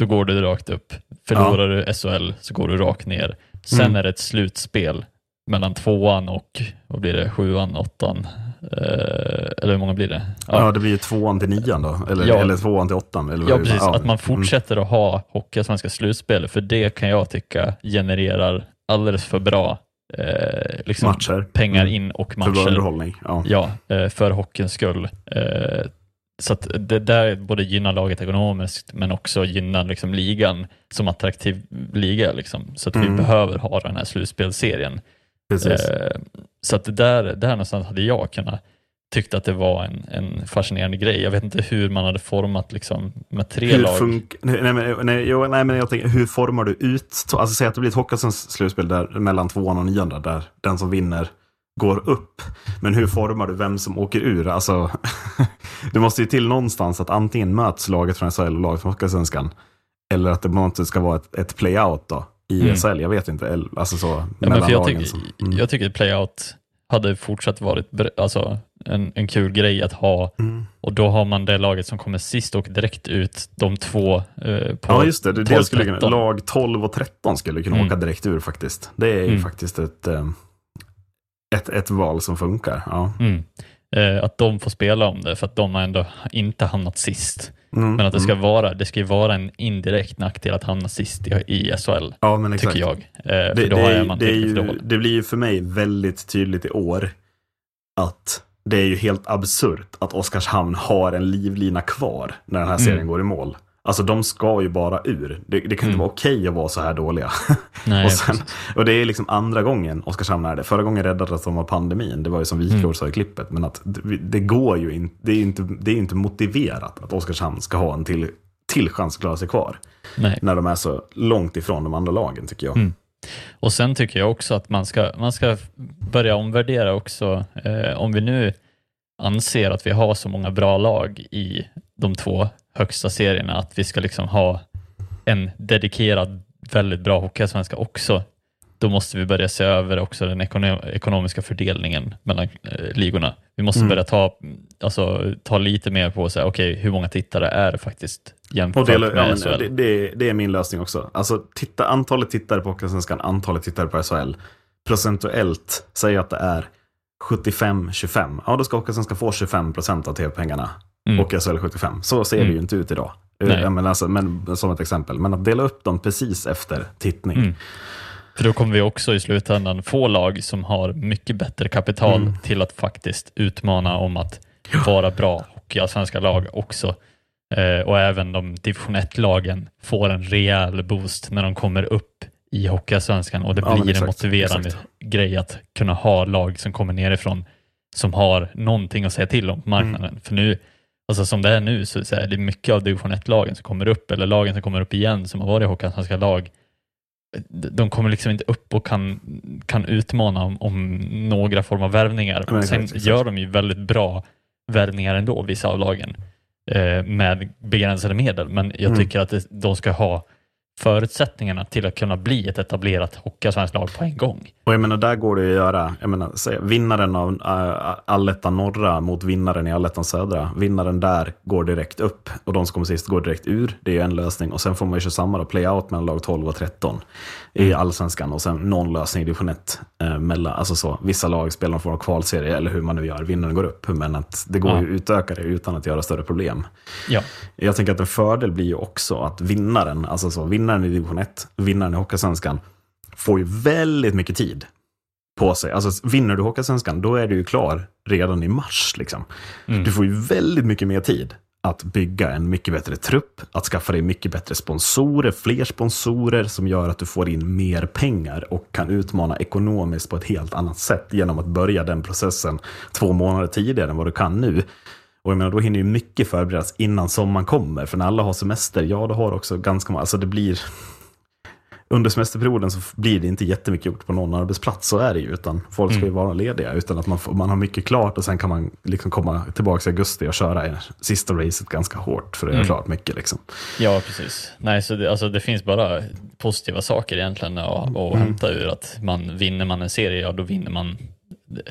S6: då går du rakt upp. Förlorar du SHL så går du rakt ner. Sen
S1: Mm.
S6: är det ett slutspel mellan tvåan och, vad blir det, sjuan, åttan? Eh, eller hur många blir det?
S1: Ja, det blir ju tvåan till nian då, eller,
S6: Ja.
S1: eller tvåan till åttan. Eller
S6: Ja, precis. Att man
S1: mm.
S6: fortsätter att ha Hockeyallsvenska slutspel, för det kan jag tycka genererar alldeles för bra eh, liksom
S1: Matcher.
S6: pengar
S1: Mm.
S6: in och
S1: För
S6: matcher.
S1: underhållning. Ja.
S6: Ja, eh, för hockeyns skull. Eh, Så att det där både gynnar laget ekonomiskt men också gynnar liksom ligan som attraktiv liga. Liksom. Så att vi
S1: Mm.
S6: behöver ha den här slutspelserien.
S1: Precis.
S6: Eh, Så att det där, där någonstans hade jag kunnat tyckt att det var en, en fascinerande grej. Jag vet inte hur man hade format liksom, med tre
S1: Hur,
S6: lag.
S1: funk- nej, men, nej, jo, nej, men jag tänker, hur formar du ut? Alltså säg att det blir ett Hockeyallsvenskt slutspel där, mellan tvåan och nian, där, den som vinner går upp. Men hur formar du vem som åker ur? Alltså, det måste ju till någonstans att antingen möts laget från SHL och laget från Hockeyallsvenskan. Eller att det ska vara ett, ett playout då i
S6: Mm.
S1: Jag vet inte. Alltså så,
S6: Ja, men för jag, tycker,
S1: som, mm.
S6: jag tycker att playout hade fortsatt varit alltså, en, en kul grej att ha.
S1: Mm.
S6: Och då har man det laget som kommer sist och direkt ut, de två eh, på
S1: Ja, just det. det, det
S6: 12,
S1: skulle kunna,
S6: 13.
S1: lag 12 och 13 skulle kunna
S6: Mm.
S1: åka direkt ur faktiskt. Det är ju
S6: Mm.
S1: faktiskt ett, eh, ett, ett val som funkar. Ja.
S6: Mm. Eh, att de får spela om det för att de har ändå inte hamnat sist.
S1: Mm,
S6: Men att det ska,
S1: mm.
S6: vara, det ska ju vara en indirekt nackdel att hamna sist i, i SHL,
S1: Ja, men exakt.
S6: tycker jag. Eh,
S1: Det,
S6: för då
S1: det,
S6: är man
S1: det, är
S6: tillräckligt
S1: ju, det blir ju för mig väldigt tydligt i år att det är ju helt absurt att Oskarshamn har en livlina kvar när den här serien
S6: Mm.
S1: går i mål. Alltså de ska ju bara ur. Det, det kan inte
S6: Mm.
S1: vara okej att vara så här dåliga.
S6: Nej,
S1: och, sen, och det är liksom andra gången Oskarshamn är det. Förra gången räddades de av pandemin. Det var ju som
S6: Mm.
S1: Wiklund sa i klippet. Men att det, det går ju inte. Det är ju inte, det är inte motiverat att Oskarshamn ska ha en till, till chans att klara sig kvar.
S6: Nej.
S1: När de är så långt ifrån de andra lagen tycker jag.
S6: Mm. Och sen tycker jag också att man ska, man ska börja omvärdera också. Eh, om vi nu anser att vi har så många bra lag i de två högsta serierna, att vi ska liksom ha en dedikerad, väldigt bra hockeyallsvenska också, då måste vi börja se över också den ekono- ekonomiska fördelningen mellan eh, ligorna. Vi måste
S1: Mm.
S6: börja ta, alltså, ta lite mer på sig, okej, hur många tittare är det faktiskt jämfört
S1: ja,
S6: med
S1: men,
S6: SHL?
S1: det, det, det är min lösning också. Alltså, titta, antalet tittare på Hockeyallsvenskan, antalet tittare på SHL. Procentuellt, säg att det är 75-25. Ja, då ska Hockeyallsvenskan få 25 procent av tv-pengarna.
S6: Mm.
S1: Och SHL 75. Så ser det
S6: Mm.
S1: ju inte ut idag.
S6: Nej.
S1: Ja, men, alltså, men, som ett exempel. Men att dela upp dem precis efter tittning.
S6: Mm. För då kommer vi också i slutändan få lag som har mycket bättre kapital
S1: Mm.
S6: till att faktiskt utmana om att vara bra hockeyallsvenska lag också. Eh, och även de division 1-lagen får en rejäl boost när de kommer upp i hockeyallsvenskan och det
S1: Ja,
S6: blir en
S1: exakt,
S6: motiverande
S1: exakt.
S6: grej att kunna ha lag som kommer nerifrån som har någonting att säga till om på marknaden.
S1: Mm.
S6: För nu, alltså som det är nu så, så är det mycket av division 1-lagen som kommer upp, eller lagen som kommer upp igen som har varit hockeyallsvenska lag de kommer liksom inte upp och kan, kan utmana om, om några former av värvningar.
S1: Men
S6: Sen gör de ju väldigt bra värvningar ändå, vissa av lagen, eh, med begränsade medel. Men jag
S1: Mm.
S6: tycker att det, de ska ha förutsättningarna till att kunna bli ett etablerat hockeyallsvenskt lag på en gång.
S1: Och jag menar, där går det att göra, jag menar, vinnaren av uh, allettan norra mot vinnaren i allettan södra. Vinnaren där går direkt upp och de som kommer sist går direkt ur. Det är ju en lösning. Och sen får man ju köra samma då, play-out mellan lag 12 och 13 i allsvenskan. Och sen någon lösning i division 1. Eh, mellan, alltså så, vissa lag spelar någon form av kvalserie eller hur man nu gör. Vinnaren går upp. Men att det går
S6: Ja.
S1: ju att utöka det utan att göra större problem.
S6: Ja,
S1: Jag tänker att en fördel blir ju också att vinnaren, alltså så, vinnaren i division 1, vinnaren i Hockeysvenskan, får ju väldigt mycket tid på sig. Alltså vinner du Hockeysvenskan, då är du ju klar redan i mars. Liksom.
S6: Mm.
S1: Du får ju väldigt mycket mer tid att bygga en mycket bättre trupp, att skaffa dig mycket bättre sponsorer, fler sponsorer som gör att du får in mer pengar och kan utmana ekonomiskt på ett helt annat sätt genom att börja den processen två månader tidigare än vad du kan nu. Och jag menar, då hinner ju mycket förberedas innan sommaren kommer. För när alla har semester, ja då har också ganska många, alltså det blir... Under semesterperioden så blir det inte jättemycket gjort på någon arbetsplats, så är det ju. Utan folk ska ju vara lediga, utan att man, får, man har mycket klart och sen kan man liksom komma tillbaka i augusti och köra sista racet ganska hårt för att göra klart mycket. Liksom.
S6: Ja, precis. Nej, så det, alltså, det finns bara positiva saker egentligen att,
S1: Mm.
S6: hämta ur att man vinner man en serie, ja då vinner man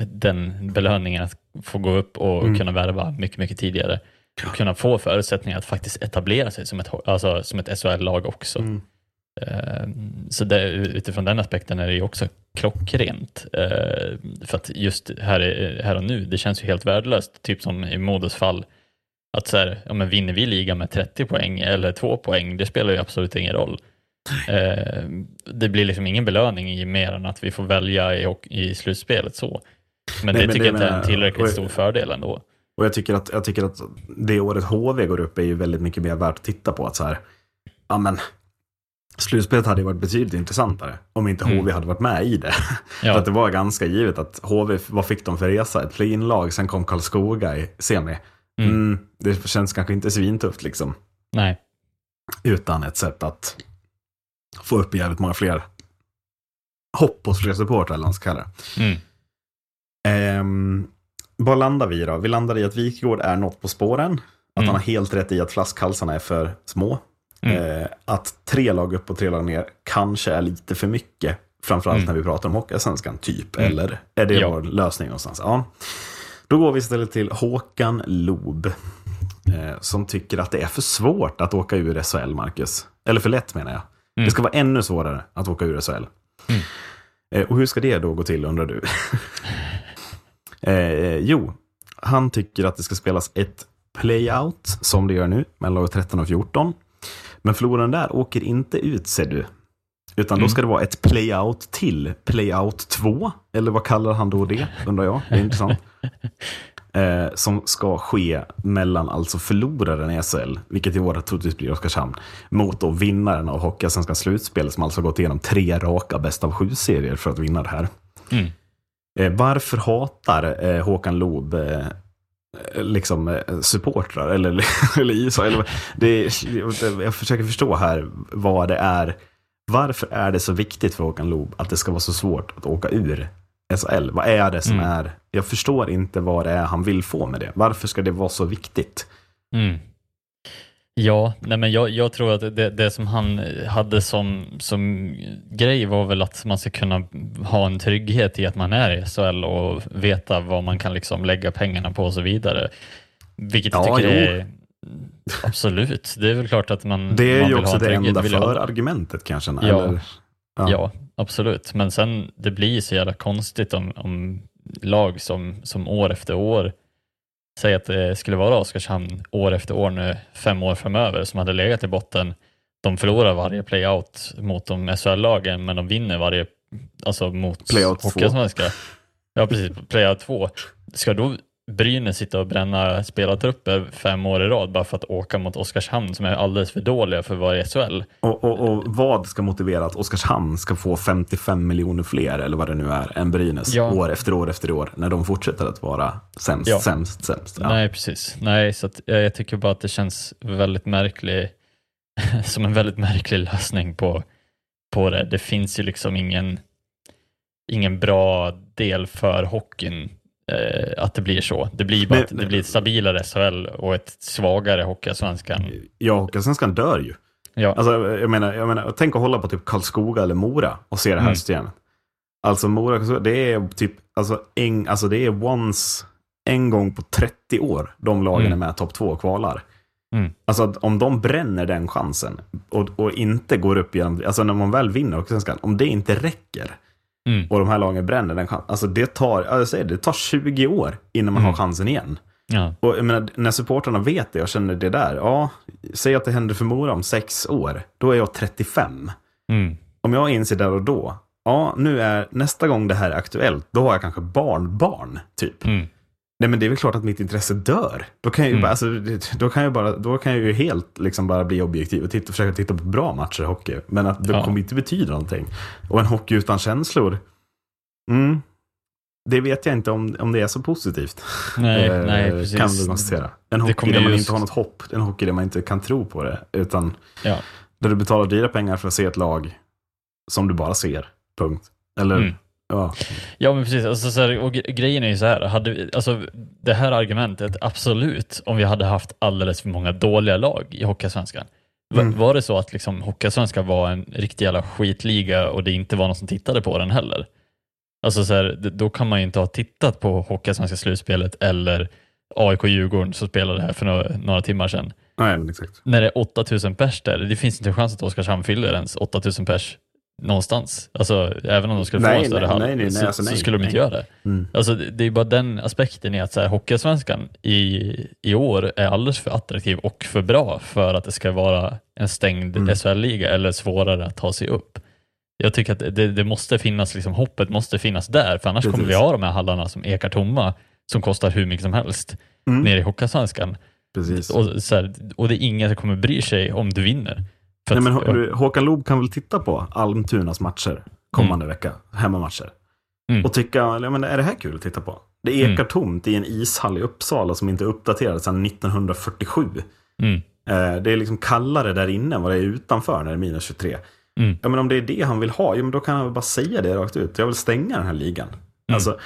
S6: den belöningen att få gå upp och
S1: Mm.
S6: kunna värva mycket, mycket tidigare. Och kunna få förutsättningar att faktiskt etablera sig som ett, alltså, som ett SHL-lag också.
S1: Mm.
S6: Eh, Så det, utifrån den aspekten är det ju också klockrent. Eh, För att just här, här och nu, det känns ju helt värdelöst. Typ som i Modos fall, att så här, ja, men vinner vi ligan med 30 poäng eller 2 poäng, det spelar ju absolut ingen roll. Eh, Det blir liksom ingen belöning i mer än att vi får välja i, i slutspelet så. Men
S1: Nej,
S6: det
S1: men
S6: tycker
S1: det
S6: jag inte är en tillräckligt stor fördel ändå.
S1: Och jag tycker, att, jag tycker att det året HV går upp är ju väldigt mycket mer värt att titta på. Att så här, ja men, slutspelet hade ju varit betydligt intressantare om inte
S6: Mm.
S1: HV hade varit med i det.
S6: Ja.
S1: För att det var ganska givet att HV, vad fick de för resa? Ett play-in-lag, sen kom Karlskoga i semi.
S6: Mm.
S1: Mm, det känns kanske inte svintufft liksom.
S6: Nej,
S1: Utan ett sätt att få upp jävligt många fler hopp hos fler supportrar, eller vad man ska kalla det.
S6: mm.
S1: Ehm, vad landar vi i då? Vi landar i att Wikegård är något på spåren. Att
S6: Mm.
S1: han har helt rätt i att flaskhalsarna är för små.
S6: Mm.
S1: Eh, att tre lag upp och tre lag ner kanske är lite för mycket. Framförallt
S6: Mm.
S1: när vi pratar om Hockeyallsvenskan, typ.
S6: Mm.
S1: Eller är det
S6: Ja.
S1: vår lösning någonstans? Ja. Då går vi istället till Håkan Loob. Eh, som tycker att det är för svårt att åka ur SHL, Marcus. Eller för lätt menar jag.
S6: Mm.
S1: Det ska vara ännu svårare att åka ur SHL.
S6: Mm.
S1: Eh, och hur ska det då gå till, undrar du? eh, jo, han tycker att det ska spelas ett playout, som det gör nu, mellan lag 13 och 14. Men förloraren där åker inte ut, ser du. Utan då
S6: Mm.
S1: ska det vara ett playout till playout 2. Eller vad kallar han då det, undrar jag. Det är intressant. Eh, som ska ske mellan alltså förloraren i SHL, vilket i år troligtvis blir Oskarshamn, mot då vinnaren av Hockeyallsvenskans slutspel som alltså gått igenom tre raka bäst av sju-serier för att vinna det här.
S6: Mm.
S1: Eh, varför hatar eh, Håkan Loob eh, liksom eh, supportrar eller, eller ishockey? Eller, det, jag försöker förstå här vad det är. Varför är det så viktigt för Håkan Loob att det ska vara så svårt att åka ur SHL? Vad är det som
S6: Mm.
S1: är... Jag förstår inte vad det är han vill få med det. Varför ska det vara så viktigt?
S6: Mm. Ja, nej men jag, jag tror att det, det som han hade som, som grej var väl att man ska kunna ha en trygghet i att man är i SHL och veta vad man kan liksom lägga pengarna på och så vidare. Vilket jag
S1: Ja,
S6: tycker
S1: jo.
S6: är absolut. Det är väl klart att man,
S1: Det är
S6: man
S1: ju också det enda
S6: vill ha-
S1: för-argumentet kanske.
S6: Ja. Ja.
S1: Ja.
S6: absolut. Men sen det blir så jävla konstigt om, om lag som, som år efter år säger att det skulle vara Oskarshamn år efter år nu, fem år framöver, som hade legat i botten. De förlorar varje playout mot de SHL-lagen, men de vinner varje, alltså mot
S1: Playout två.
S6: Hockeyallsvenska. Ja, precis. Playout två. Ska då Brynäs sitta och bränna spelartrupper fem år i rad bara för att åka mot Oskarshamn som är alldeles för dåliga för att vara i SHL?
S1: Och, och, och vad ska motivera att Oskarshamn ska få 55 miljoner fler, eller vad det nu är, än Brynäs
S6: Ja.
S1: år efter år efter år, när de fortsätter att vara sämst,
S6: Ja.
S1: sämst, sämst. Ja.
S6: Nej, precis. Nej, så att, jag, tycker bara att det känns väldigt märklig, som en väldigt märklig lösning på, på det. Det finns ju liksom ingen, ingen bra del för hockeyn att det blir så. Det blir bara att det blir ett stabilare SHL och ett svagare Hockeyallsvenskan.
S1: Ja, Hockeyallsvenskan dör ju.
S6: Ja,
S1: Alltså, jag menar, jag menar, tänk att hålla på typ Karlskoga eller Mora och se det här
S6: Mm.
S1: systemet. Alltså Mora, det är typ, alltså, en, alltså det är once, en gång på 30 år de lagen
S6: Mm.
S1: är med topp två och kvalar.
S6: Mm.
S1: Alltså om de bränner den chansen och, och inte går upp genom, alltså när man väl vinner Hockeyallsvenskan, om det inte räcker
S6: Mm.
S1: och de här lagen bränner den chansen, alltså det tar, ja, jag säger det, det tar 20 år innan man
S6: Mm.
S1: har chansen igen.
S6: ja,
S1: Och jag menar, när supportrarna vet det och känner det där, ja, säg att det händer för Mora om sex år, då är jag 35.
S6: mm.
S1: Om jag inser där och då, ja, nu är nästa gång det här är aktuellt, då har jag kanske barnbarn, typ. Nej, men det är väl klart att mitt intresse dör. Då kan jag ju,
S6: Mm.
S1: bara, alltså, då kan jag, bara, då kan jag ju helt liksom bara bli objektiv och titta, försöka titta på bra matcher i hockey. Men att det
S6: Ja.
S1: kommer inte betyda någonting. Och en hockey utan känslor, mm, det vet jag inte om, om det är så positivt.
S6: Nej,
S1: Eh,
S6: nej, precis.
S1: Kan vi konstatera. En hockey där man
S6: just-
S1: inte har något hopp, en hockey där man inte kan tro på det, utan
S6: Ja.
S1: där du betalar dyra pengar för att se ett lag som du bara ser. Punkt. Eller,
S6: Mm.
S1: Ja.
S6: Ja, men precis. Alltså, så här, och gre- grejen är ju så här, hade vi, alltså, det här argumentet, absolut, om vi hade haft alldeles för många dåliga lag i Hockeyallsvenskan. Va-
S1: Mm.
S6: Var det så att liksom, Hockeyallsvenskan var en riktig jävla skitliga och det inte var någon som tittade på den heller? Alltså så här, då kan man ju inte ha tittat på Hockeyallsvenska slutspelet eller AIK-Djurgården som spelade här för några, några timmar sedan.
S1: Nej, exakt.
S6: När det är 8000 pers där, det finns inte en chans att Oskarshamn fyller ens 8000 pers någonstans. Alltså även om de skulle få
S1: Nej,
S6: en större hall
S1: nej, nej,
S6: så,
S1: alltså,
S6: så skulle de inte göra det.
S1: Mm.
S6: Alltså det, det är bara den aspekten i att så här, Hockeyallsvenskan i, i år är alldeles för attraktiv och för bra för att det ska vara en stängd
S1: Mm.
S6: SHL-liga eller svårare att ta sig upp. Jag tycker att det, det måste finnas, liksom, hoppet måste finnas där, för annars kommer
S1: Precis.
S6: vi ha de här hallarna som ekar tomma, som kostar hur mycket som helst,
S1: Mm.
S6: nere i Hockeyallsvenskan.
S1: Precis.
S6: Och, så här, och det är ingen som kommer bry sig om du vinner.
S1: Nej, men, hå- Håkan Loob kan väl titta på Almtunas matcher kommande vecka, hemmamatcher.
S6: Mm.
S1: Och tycka, ja, men är det här kul att titta på? Det ekar
S6: Mm.
S1: tomt i en ishall i Uppsala som inte är uppdaterad sedan 1947.
S6: Mm.
S1: Eh, det är liksom kallare där inne än vad det är utanför när det är minus 23.
S6: Mm.
S1: Ja, men om det är det han vill ha, ja, men då kan han väl bara säga det rakt ut. Jag vill stänga den här ligan.
S6: Mm.
S1: Alltså,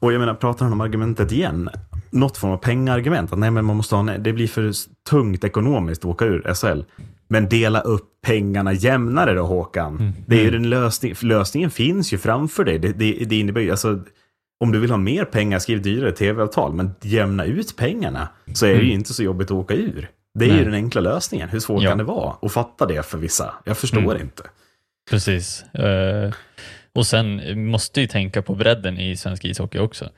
S1: och jag menar, pratar han om argumentet igen? Något form av pengargument. Att nej, men man måste ha, det blir för tungt ekonomiskt att åka ur SHL. Men dela upp pengarna jämnare då Håkan.
S6: Mm.
S1: Det är ju den lösning, lösningen finns ju framför dig. Det, det, det innebär ju, alltså, om du vill ha mer pengar, skriv dyrare tv-avtal. Men jämna ut pengarna så är det ju inte så jobbigt att åka ur. Det är ju
S6: Mm. Nej.
S1: den enkla lösningen. Hur svårt
S6: Ja.
S1: kan det vara att fatta det för vissa? Jag förstår
S6: Mm.
S1: inte.
S6: Precis. Eh, och sen måste ju tänka på bredden i svensk ishockey också.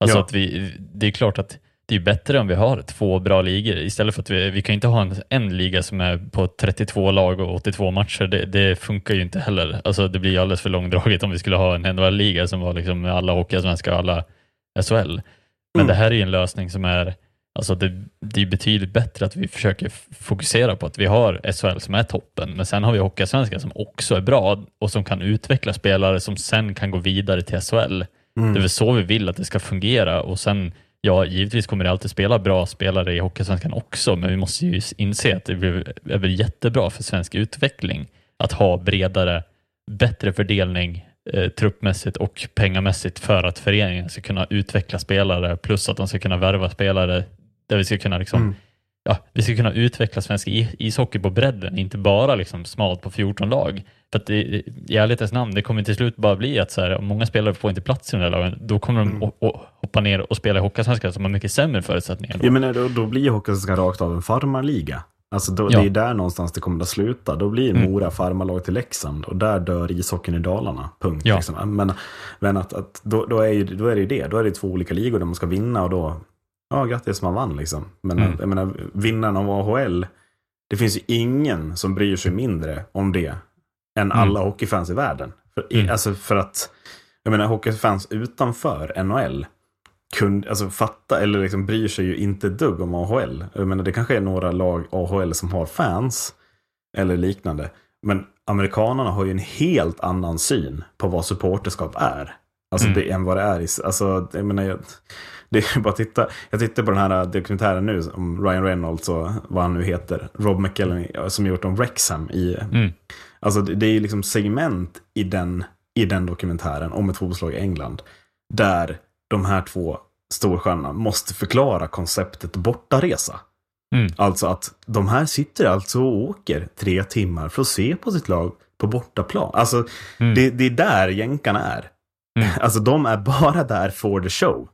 S6: Alltså
S1: Ja.
S6: att vi, det är klart att det är bättre om vi har två bra ligor istället för att vi, vi kan inte ha en, en liga som är på 32 lag och 82 matcher. Det, det funkar ju inte heller. Alltså det blir alldeles för långdraget om vi skulle ha en NHL-liga som var liksom med alla hockeyallsvenska och alla SHL. Men
S1: Mm.
S6: det här är ju en lösning som är Alltså det, det är betydligt bättre att vi försöker fokusera på att vi har SHL som är toppen, men sen har vi Hockeyallsvenskan som också är bra och som kan utveckla spelare som sen kan gå vidare till SHL.
S1: Mm.
S6: Det är väl så vi vill att det ska fungera och sen, ja, givetvis kommer det alltid spela bra spelare i Hockeysvenskan också, men vi måste ju inse att det är väl jättebra för svensk utveckling att ha bredare, bättre fördelning eh, truppmässigt och pengamässigt för att föreningen ska kunna utveckla spelare plus att de ska kunna värva spelare där vi ska kunna liksom,
S1: Mm
S6: ja, vi ska kunna utveckla svensk ishockey på bredden, inte bara liksom smalt på 14 lag. För att det, i ärlighetens namn, det kommer till slut bara bli att så här, om många spelare får inte plats i den där lagen, då kommer de att, att hoppa ner och spela i Hockeyallsvenskan som har mycket sämre förutsättningar. Då.
S1: Jag menar, då, då blir Hockeyallsvenskan rakt av en farmarliga. Alltså då,
S6: Ja.
S1: Det är där någonstans det kommer att sluta. Då blir
S6: Mm.
S1: Mora farmarlag till Leksand och där dör ishockeyn i Dalarna. Punkt.
S6: Ja.
S1: Liksom. Men, men att, att då, då, är ju, då är det ju det. Då är det två olika ligor där man ska vinna och då, ja grattis man vann liksom. Men
S6: Mm.
S1: jag menar, vinnaren av AHL, det finns ju ingen som bryr sig mindre om det än alla hockeyfans i världen. För,
S6: Mm.
S1: alltså för att, jag menar hockeyfans utanför NHL kunde, alltså fatta eller liksom bryr sig ju inte dugg om AHL. Jag menar, det kanske är några lag AHL som har fans eller liknande. Men amerikanerna har ju en helt annan syn på vad supporterskap är. Alltså
S6: Mm.
S1: det än vad det är. i- Alltså, jag menar, jag, det är bara titta. Jag tittar på den här dokumentären nu om Ryan Reynolds och vad han nu heter. Rob McKellen som gjort om Wrexham i
S6: Mm.
S1: Alltså det, är liksom segment i den, i den dokumentären om ett fotbollslag i England. Där de här två storstjärnorna måste förklara konceptet bortaresa.
S6: Mm.
S1: Alltså att de här sitter alltså och åker tre timmar för att se på sitt lag på bortaplan. Alltså
S6: Mm.
S1: det, det är där jänkarna är.
S6: Mm.
S1: Alltså de är bara där for the show.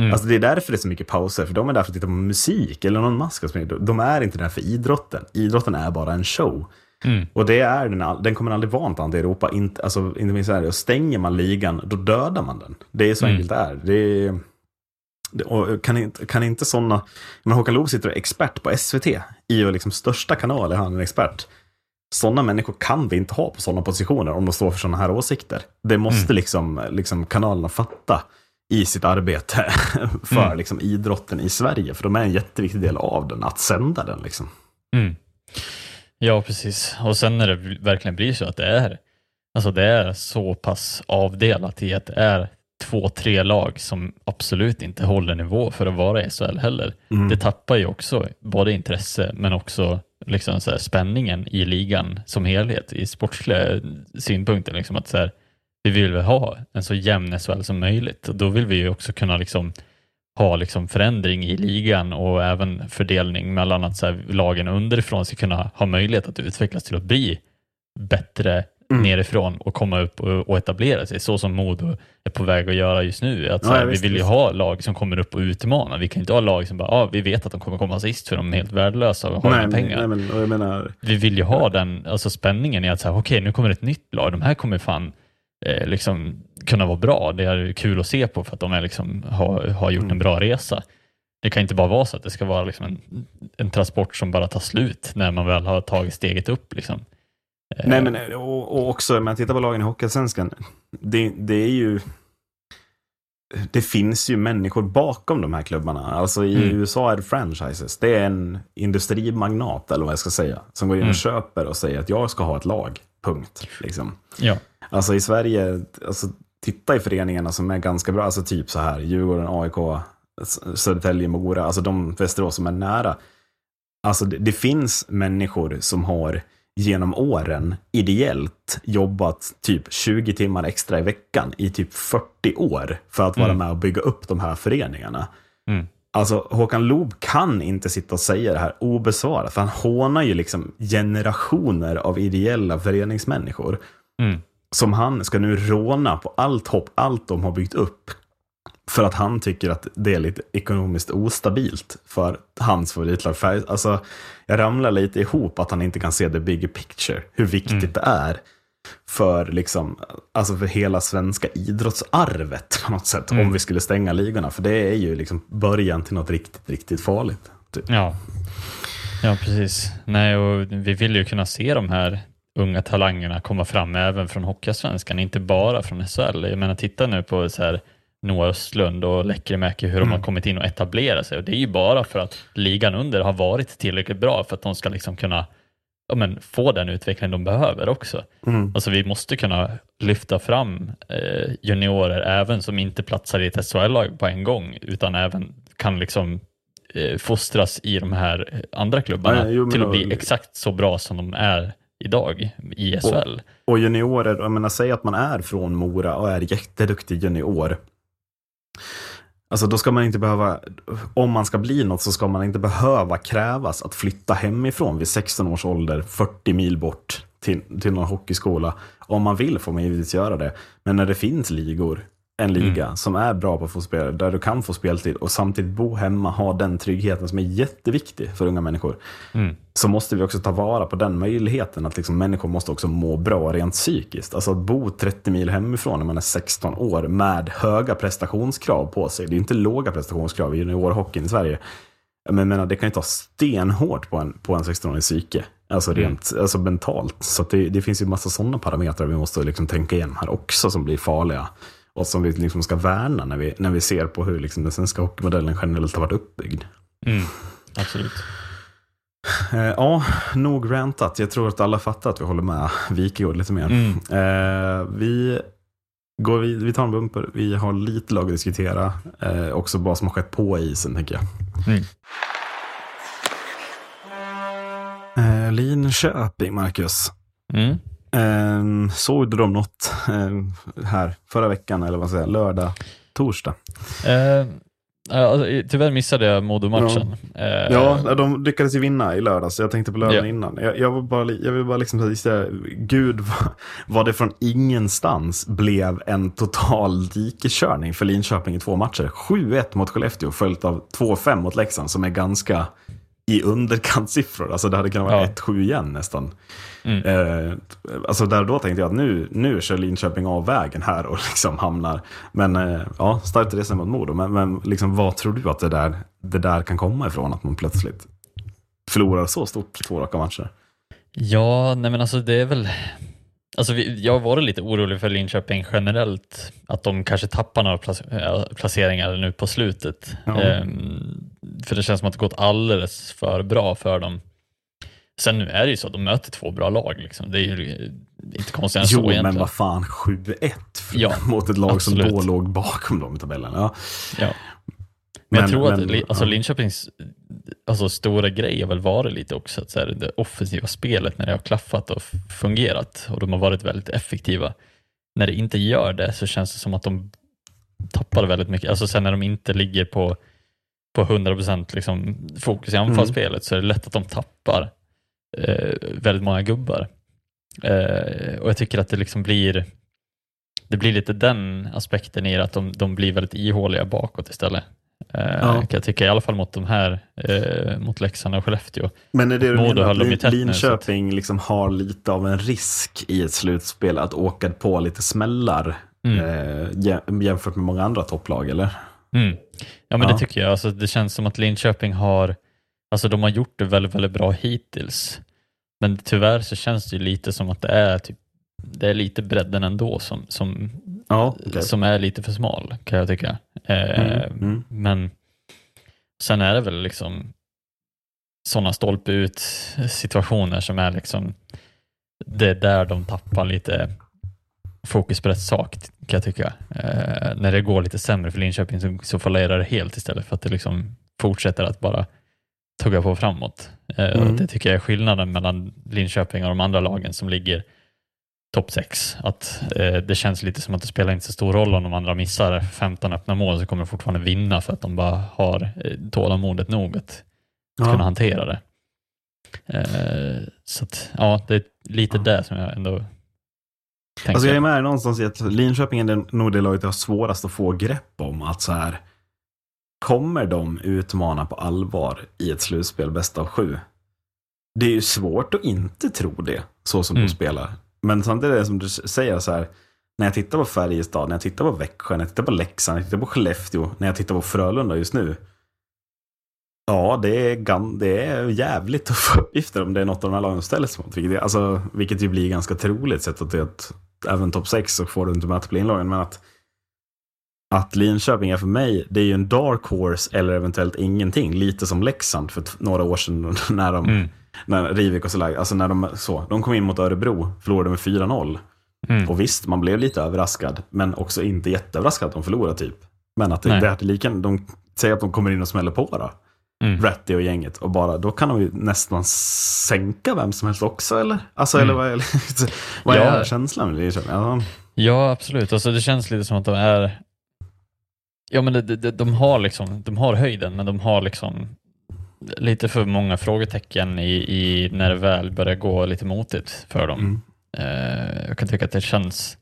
S6: Mm.
S1: Alltså det är därför det är så mycket pauser, för de är där för att titta på musik eller någon mask. De är inte där för idrotten. Idrotten är bara en show.
S6: Mm.
S1: Och det är den, den kommer aldrig vara något annat i Europa, inte, alltså, inte minst Sverige. Och stänger man ligan, då dödar man den. Det är så
S6: Mm.
S1: enkelt det är. Det är det, och kan, inte, kan inte sådana... Men Håkan Loob sitter och är expert på SVT. I och liksom största kanal är han en expert. Sådana människor kan vi inte ha på sådana positioner om de står för sådana här åsikter. Det måste liksom, liksom kanalerna fatta i sitt arbete för
S6: Mm.
S1: liksom, idrotten i Sverige. För de är en jätteviktig del av den, att sända den. Liksom.
S6: Mm. Ja, precis. Och sen när det verkligen blir så att det är, alltså det är så pass avdelat i att det är två, tre lag som absolut inte håller nivå för att vara i SHL heller.
S1: Mm.
S6: Det tappar ju också både intresse men också liksom så spänningen i ligan som helhet i sportsliga synpunkter. Liksom att så här, vi vill väl ha en så jämn SHL som möjligt och då vill vi ju också kunna liksom ha liksom förändring i ligan och även fördelning mellan att så här, lagen underifrån ska kunna ha möjlighet att utvecklas till att bli bättre
S1: Mm.
S6: nerifrån och komma upp och, och etablera sig, så som Modo är på väg att göra just nu. Att, så här,
S1: ja,
S6: vi
S1: visst,
S6: vill ju
S1: visst.
S6: ha lag som kommer upp och utmanar. Vi kan inte ha lag som bara, ah, vi vet att de kommer komma sist för de är helt värdelösa och har
S1: Nej,
S6: inga pengar.
S1: nej, men menar,
S6: Vi vill ju ha den alltså spänningen i att okej, nu kommer ett nytt lag. De här kommer fan eh, liksom kunna vara bra. Det är kul att se på för att de är liksom, har, har gjort
S1: Mm.
S6: en bra resa. Det kan inte bara vara så att det ska vara liksom en, en transport som bara tar slut när man väl har tagit steget upp. Liksom. Eh,
S1: Nej, men och, och också om man tittar på lagen i Hockeyallsvenskan. Det, det är ju... Det finns ju människor bakom de här klubbarna. Alltså i
S6: Mm.
S1: USA är det franchises. Det är en industrimagnat, eller vad jag ska säga, som går in och
S6: Mm.
S1: köper och säger att jag ska ha ett lag. Punkt. Liksom.
S6: Ja.
S1: Alltså i Sverige, alltså, titta i föreningarna som är ganska bra, alltså typ så här, Djurgården, AIK, Södertälje, Mora, alltså de Västerås som är nära. Alltså det, det finns människor som har genom åren ideellt jobbat typ 20 timmar extra i veckan i typ 40 år för att vara
S6: Mm.
S1: med och bygga upp de här föreningarna.
S6: Mm.
S1: Alltså Håkan Loob kan inte sitta och säga det här obesvarat, för han hånar ju liksom generationer av ideella föreningsmänniskor
S6: Mm.
S1: Som han ska nu råna på allt hopp, allt de har byggt upp. För att han tycker att det är lite ekonomiskt ostabilt för hans favoritlag. För, Alltså, jag ramlar lite ihop att han inte kan se the bigger picture. Hur viktigt
S6: Mm.
S1: det är för, liksom, alltså för hela svenska idrottsarvet på något sätt.
S6: Mm.
S1: Om vi skulle stänga ligorna. För det är ju liksom början till något riktigt, riktigt farligt. Typ.
S6: Ja. ja, precis. Nej, och vi vill ju kunna se de här unga talangerna komma fram även från Hockeyallsvenskan, inte bara från SHL. Jag menar, titta nu på så här Noah Östlund och Lekkerimäki, hur de har kommit in och etablerat sig. Och det är ju bara för att ligan under har varit tillräckligt bra för att de ska liksom kunna ja, men, få den utveckling de behöver också.
S1: Mm.
S6: Alltså vi måste kunna lyfta fram eh, juniorer även som inte platsar i ett SHL-lag på en gång, utan även kan liksom eh, fostras i de här eh, andra klubbarna
S1: jo, men
S6: till att bli exakt så bra som de är idag i SHL.
S1: Och juniorer, jag menar, säg att man är från Mora och är jätteduktig junior. Alltså då ska man inte behöva, om man ska bli något så ska man inte behöva krävas att flytta hemifrån vid 16 års ålder, 40 mil bort till, till någon hockeyskola. Om man vill får man givetvis göra det. Men när det finns ligor, en liga som är bra på att få spela, där du kan få speltid och samtidigt bo hemma, ha den tryggheten som är jätteviktig för unga människor
S6: Mm.
S1: så måste vi också ta vara på den möjligheten att liksom människor måste också må bra rent psykiskt. Alltså att bo 30 mil hemifrån när man är 16 år med höga prestationskrav på sig. Det är inte låga prestationskrav i juniorhockeyn i Sverige. Men menar, det kan ju ta stenhårt på en, på en 16-årig psyke. Alltså rent alltså mentalt. Så det, det finns ju massa sådana parametrar vi måste liksom tänka igenom här också som blir farliga. Och som vi liksom ska värna när vi, när vi ser på hur liksom den svenska hockeymodellen generellt har varit uppbyggd.
S6: Mm. Absolut.
S1: Eh, ja, nog rantat. Jag tror att alla fattar att vi håller med Wikegård lite mer.
S6: Mm.
S1: Eh, vi, går vid, vi tar en bumper. Vi har lite lag att diskutera. Eh, också vad som har skett på isen, tänker jag.
S6: Mm.
S1: Linköping, Marcus.
S6: Mm.
S1: Eh, såg du dem något eh, här förra veckan, eller vad säger jag, lördag, torsdag?
S6: Eh, alltså, tyvärr missade jag Modo-matchen. Eh,
S1: Ja, de lyckades ju vinna i lördags, så jag tänkte på lördagen
S6: Ja.
S1: innan. Jag, jag, vill bara, jag vill bara liksom säga, gud vad, vad det från ingenstans blev en total dikeskörning för Linköping i två matcher. 7-1 mot Skellefteå följt av 2-5 mot Leksand som är ganska i underkantssiffror. Alltså det hade kunnat vara
S6: Ja.
S1: 1-7 igen nästan.
S6: Mm.
S1: Eh, alltså där då tänkte jag att nu, nu kör Linköping av vägen här och liksom hamnar. Men eh, ja, starkt resa mot Modo. Men, men liksom, vad tror du att det där, det där kan komma ifrån? Att man plötsligt förlorar så stort två raka matcher.
S6: Ja, nej men alltså det är väl... Alltså vi, jag varit lite orolig för Linköping generellt, att de kanske tappar några äh, placeringar nu på slutet.
S1: Ja.
S6: Ehm, för det känns som att det gått alldeles för bra för dem. Sen nu är det ju så att de möter två bra lag. Liksom. Det är ju inte konstigt än så
S1: Jo,
S6: egentligen.
S1: men vad fan, 7-1
S6: Ja,
S1: mot ett lag
S6: absolut.
S1: som då låg bakom dem i tabellen. Ja.
S6: Ja. Men, jag
S1: Men-
S6: tror
S1: men-
S6: att alltså. Linköpings alltså, stora grej har väl varit lite också att så här, det offensiva spelet när det har klaffat och fungerat och de har varit väldigt effektiva. När det inte gör det så känns det som att de tappar väldigt mycket. Alltså sen när de inte ligger på, på 100% liksom fokus i anfallsspelet så är det lätt att de tappar eh, väldigt många gubbar. Eh, och jag tycker att det liksom blir det blir lite den aspekten i det, att de, de blir väldigt ihåliga bakåt istället. Eh,
S1: Ja.
S6: Kan jag tycka, i alla fall mot de här, eh, mot Leksand och Skellefteå.
S1: Men är det du
S6: Modo
S1: menar att
S6: nu,
S1: Linköping liksom har lite av en risk i ett slutspel att åka på lite smällar
S6: Mm.
S1: eh, jä- jämfört med många andra topplag, eller?
S6: Mm. Ja, men
S1: Ja.
S6: det tycker jag. Alltså, det känns som att Linköping har, alltså de har gjort det väldigt, väldigt bra hittills. Men tyvärr så känns det ju lite som att det är typ det är lite bredden ändå som, som,
S1: Ja, okej.
S6: som är lite för smal kan jag tycka. Eh,
S1: Mm, mm.
S6: Men sen är det väl liksom sådana stolpe ut situationer som är liksom det är där de tappar lite fokus på rätt sak kan jag tycka. Eh, när det går lite sämre för Linköping så, så fallerar det helt istället för att det liksom fortsätter att bara tugga på framåt. Eh,
S1: Mm.
S6: Det tycker jag är skillnaden mellan Linköping och de andra lagen som ligger topp 6. Att eh, det känns lite som att det spelar inte så stor roll om de andra missar 15 öppna mål så kommer de fortfarande vinna för att de bara har eh, tålamodet nog att, att kunna
S1: Ja.
S6: hantera det. Eh, så att, ja, det är lite det som jag ändå tänker.
S1: Alltså jag är med någonstans i att Linköping är nog det laget jag har svårast att få grepp om. Att så här, kommer de utmana på allvar i ett slutspel bäst av sju? Det är ju svårt att inte tro det, så som
S6: Mm.
S1: de spelar. Men samtidigt är det som du säger så här, när jag tittar på Färjestad, när jag tittar på Växjö, när jag tittar på Leksand, när jag tittar på Skellefteå, när jag tittar på Frölunda just nu. Ja, det är, gan- det är jävligt tuffa uppgifter om det är något av de här lagen ställs mot. Vilket, alltså, vilket ju blir ganska troligt sett att det är att även topp 6 så får du inte möta play-in-lagen. Men att, att Linköping är för mig, det är ju en dark horse eller eventuellt ingenting. Lite som Leksand för några år sedan när de,
S6: Mm
S1: när Rivik och Solag, alltså när de, så, de kom in mot Örebro, förlorade med 4-0.
S6: Mm.
S1: Och visst, man blev lite överraskad, men också inte jätteöverraskad att de förlorade typ. Men att det, det är lika, de säger att de kommer in och smäller på då.
S6: Mm.
S1: Ratty och gänget. Och bara, då kan de ju nästan sänka vem som helst också eller? Alltså,
S6: Mm.
S1: eller vad är, vad
S6: Ja.
S1: är känslan med Linköping? Ja,
S6: Ja, absolut. Alltså, det känns lite som att de är... Ja, men det, det, de, har liksom, de har höjden, men de har liksom lite för många frågetecken i, i när det väl börjar gå lite motigt för dem.
S1: Mm.
S6: Eh, jag kan tycka att det känns...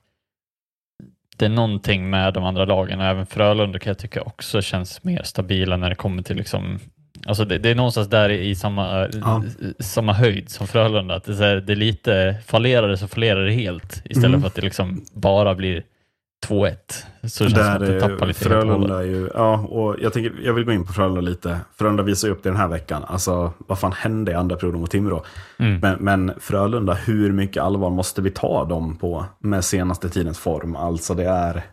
S6: Det är någonting med de andra lagen och även Frölunda kan jag tycka också känns mer stabila när det kommer till liksom Alltså det, det är någonstans där i, i samma,
S1: Ja.
S6: samma höjd som Frölunda. Att det, är, här, det är lite, fallerar det så fallerar det helt istället
S1: Mm.
S6: för att det liksom bara blir 2-1. Så det känns som att det tappar lite.
S1: Frölunda ju, ja, och jag, tänker, jag vill gå in på Frölunda lite. Frölunda visar ju upp det den här veckan. Alltså, vad fan hände i andra perioden mot Timrå?
S6: Mm.
S1: Men, men Frölunda, hur mycket allvar måste vi ta dem på med senaste tidens form? Alltså det är,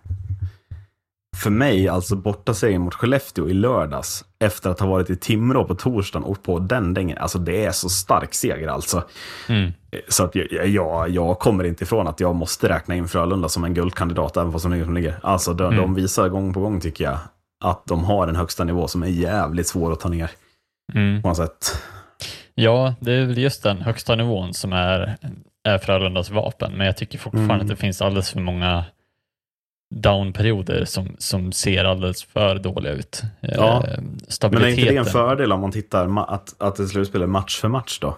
S1: för mig, alltså borta segern mot Skellefteå i lördags, efter att ha varit i Timrå på torsdagen och på den dängen, alltså det är så stark seger alltså.
S6: Mm.
S1: Så att jag, jag, jag kommer inte ifrån att jag måste räkna in Frölunda som en guldkandidat, även fast de ligger som ligger. Alltså de,
S6: Mm.
S1: de visar gång på gång, tycker jag, att de har en högsta nivå som är jävligt svår att ta ner
S6: Mm.
S1: på något sätt.
S6: Ja, det är väl just den högsta nivån som är, är Frölundas vapen, men jag tycker fortfarande
S1: Mm.
S6: att det finns alldeles för många downperioder som, som ser alldeles för dåliga ut.
S1: Ja.
S6: Eh,
S1: Men är inte det en fördel om man tittar att, att ett slutspel är match för match då?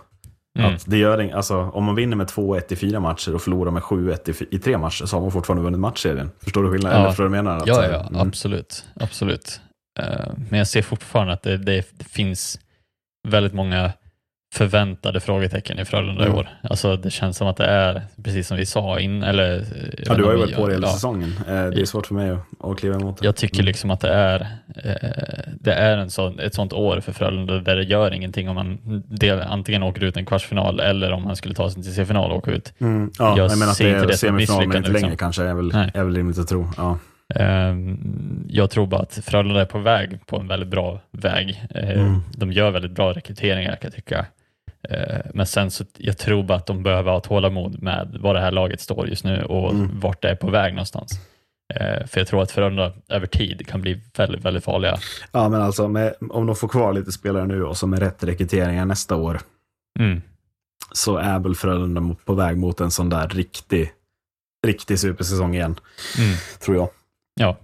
S6: Mm.
S1: Att det gör alltså, om man vinner med 2-1 i fyra matcher och förlorar med 7-1 i, i tre matcher så har man fortfarande vunnit matchserien. Förstår du skillnaden?
S6: Ja.
S1: Eller förstår du menar? Att,
S6: Ja, ja,
S1: mm.
S6: absolut. absolut. Eh, men jag ser fortfarande att det, det finns väldigt många förväntade frågetecken i Frölunda i
S1: Mm.
S6: år. Alltså det känns som att det är, precis som vi sa in, eller... eh,
S1: Ja, du har ju varit på det hela
S6: ja,
S1: säsongen. Eh, Det är svårt för mig att, att kliva emot det.
S6: Jag tycker
S1: Mm.
S6: liksom att det är, eh, det är en sån, ett sånt år för Frölunda där det gör ingenting om man del, antingen åker ut en kvartsfinal eller om man skulle ta sig till semifinal och åka ut.
S1: Mm, ja,
S6: Jag
S1: jag, menar att det är semifinal men inte längre
S6: liksom.
S1: kanske är väl,
S6: Nej.
S1: är väl rimligt att tro. Ja.
S6: Eh, jag tror bara att Frölunda är på väg på en väldigt bra väg.
S1: Mm.
S6: De gör väldigt bra rekryteringar kan jag tycka. Eh, men sen så, jag tror bara att de behöver ha tålamod med var det här laget står just nu och
S1: Mm.
S6: vart det är på väg någonstans. Eh, för jag tror att Frölunda över tid kan bli väldigt, väldigt farliga.
S1: Ja, men alltså med, om de får kvar lite spelare nu och så med rätt rekryteringar nästa år
S6: Mm.
S1: så är väl Frölunda på väg mot en sån där riktig, riktig supersäsong igen,
S6: Mm.
S1: tror jag.
S6: Ja,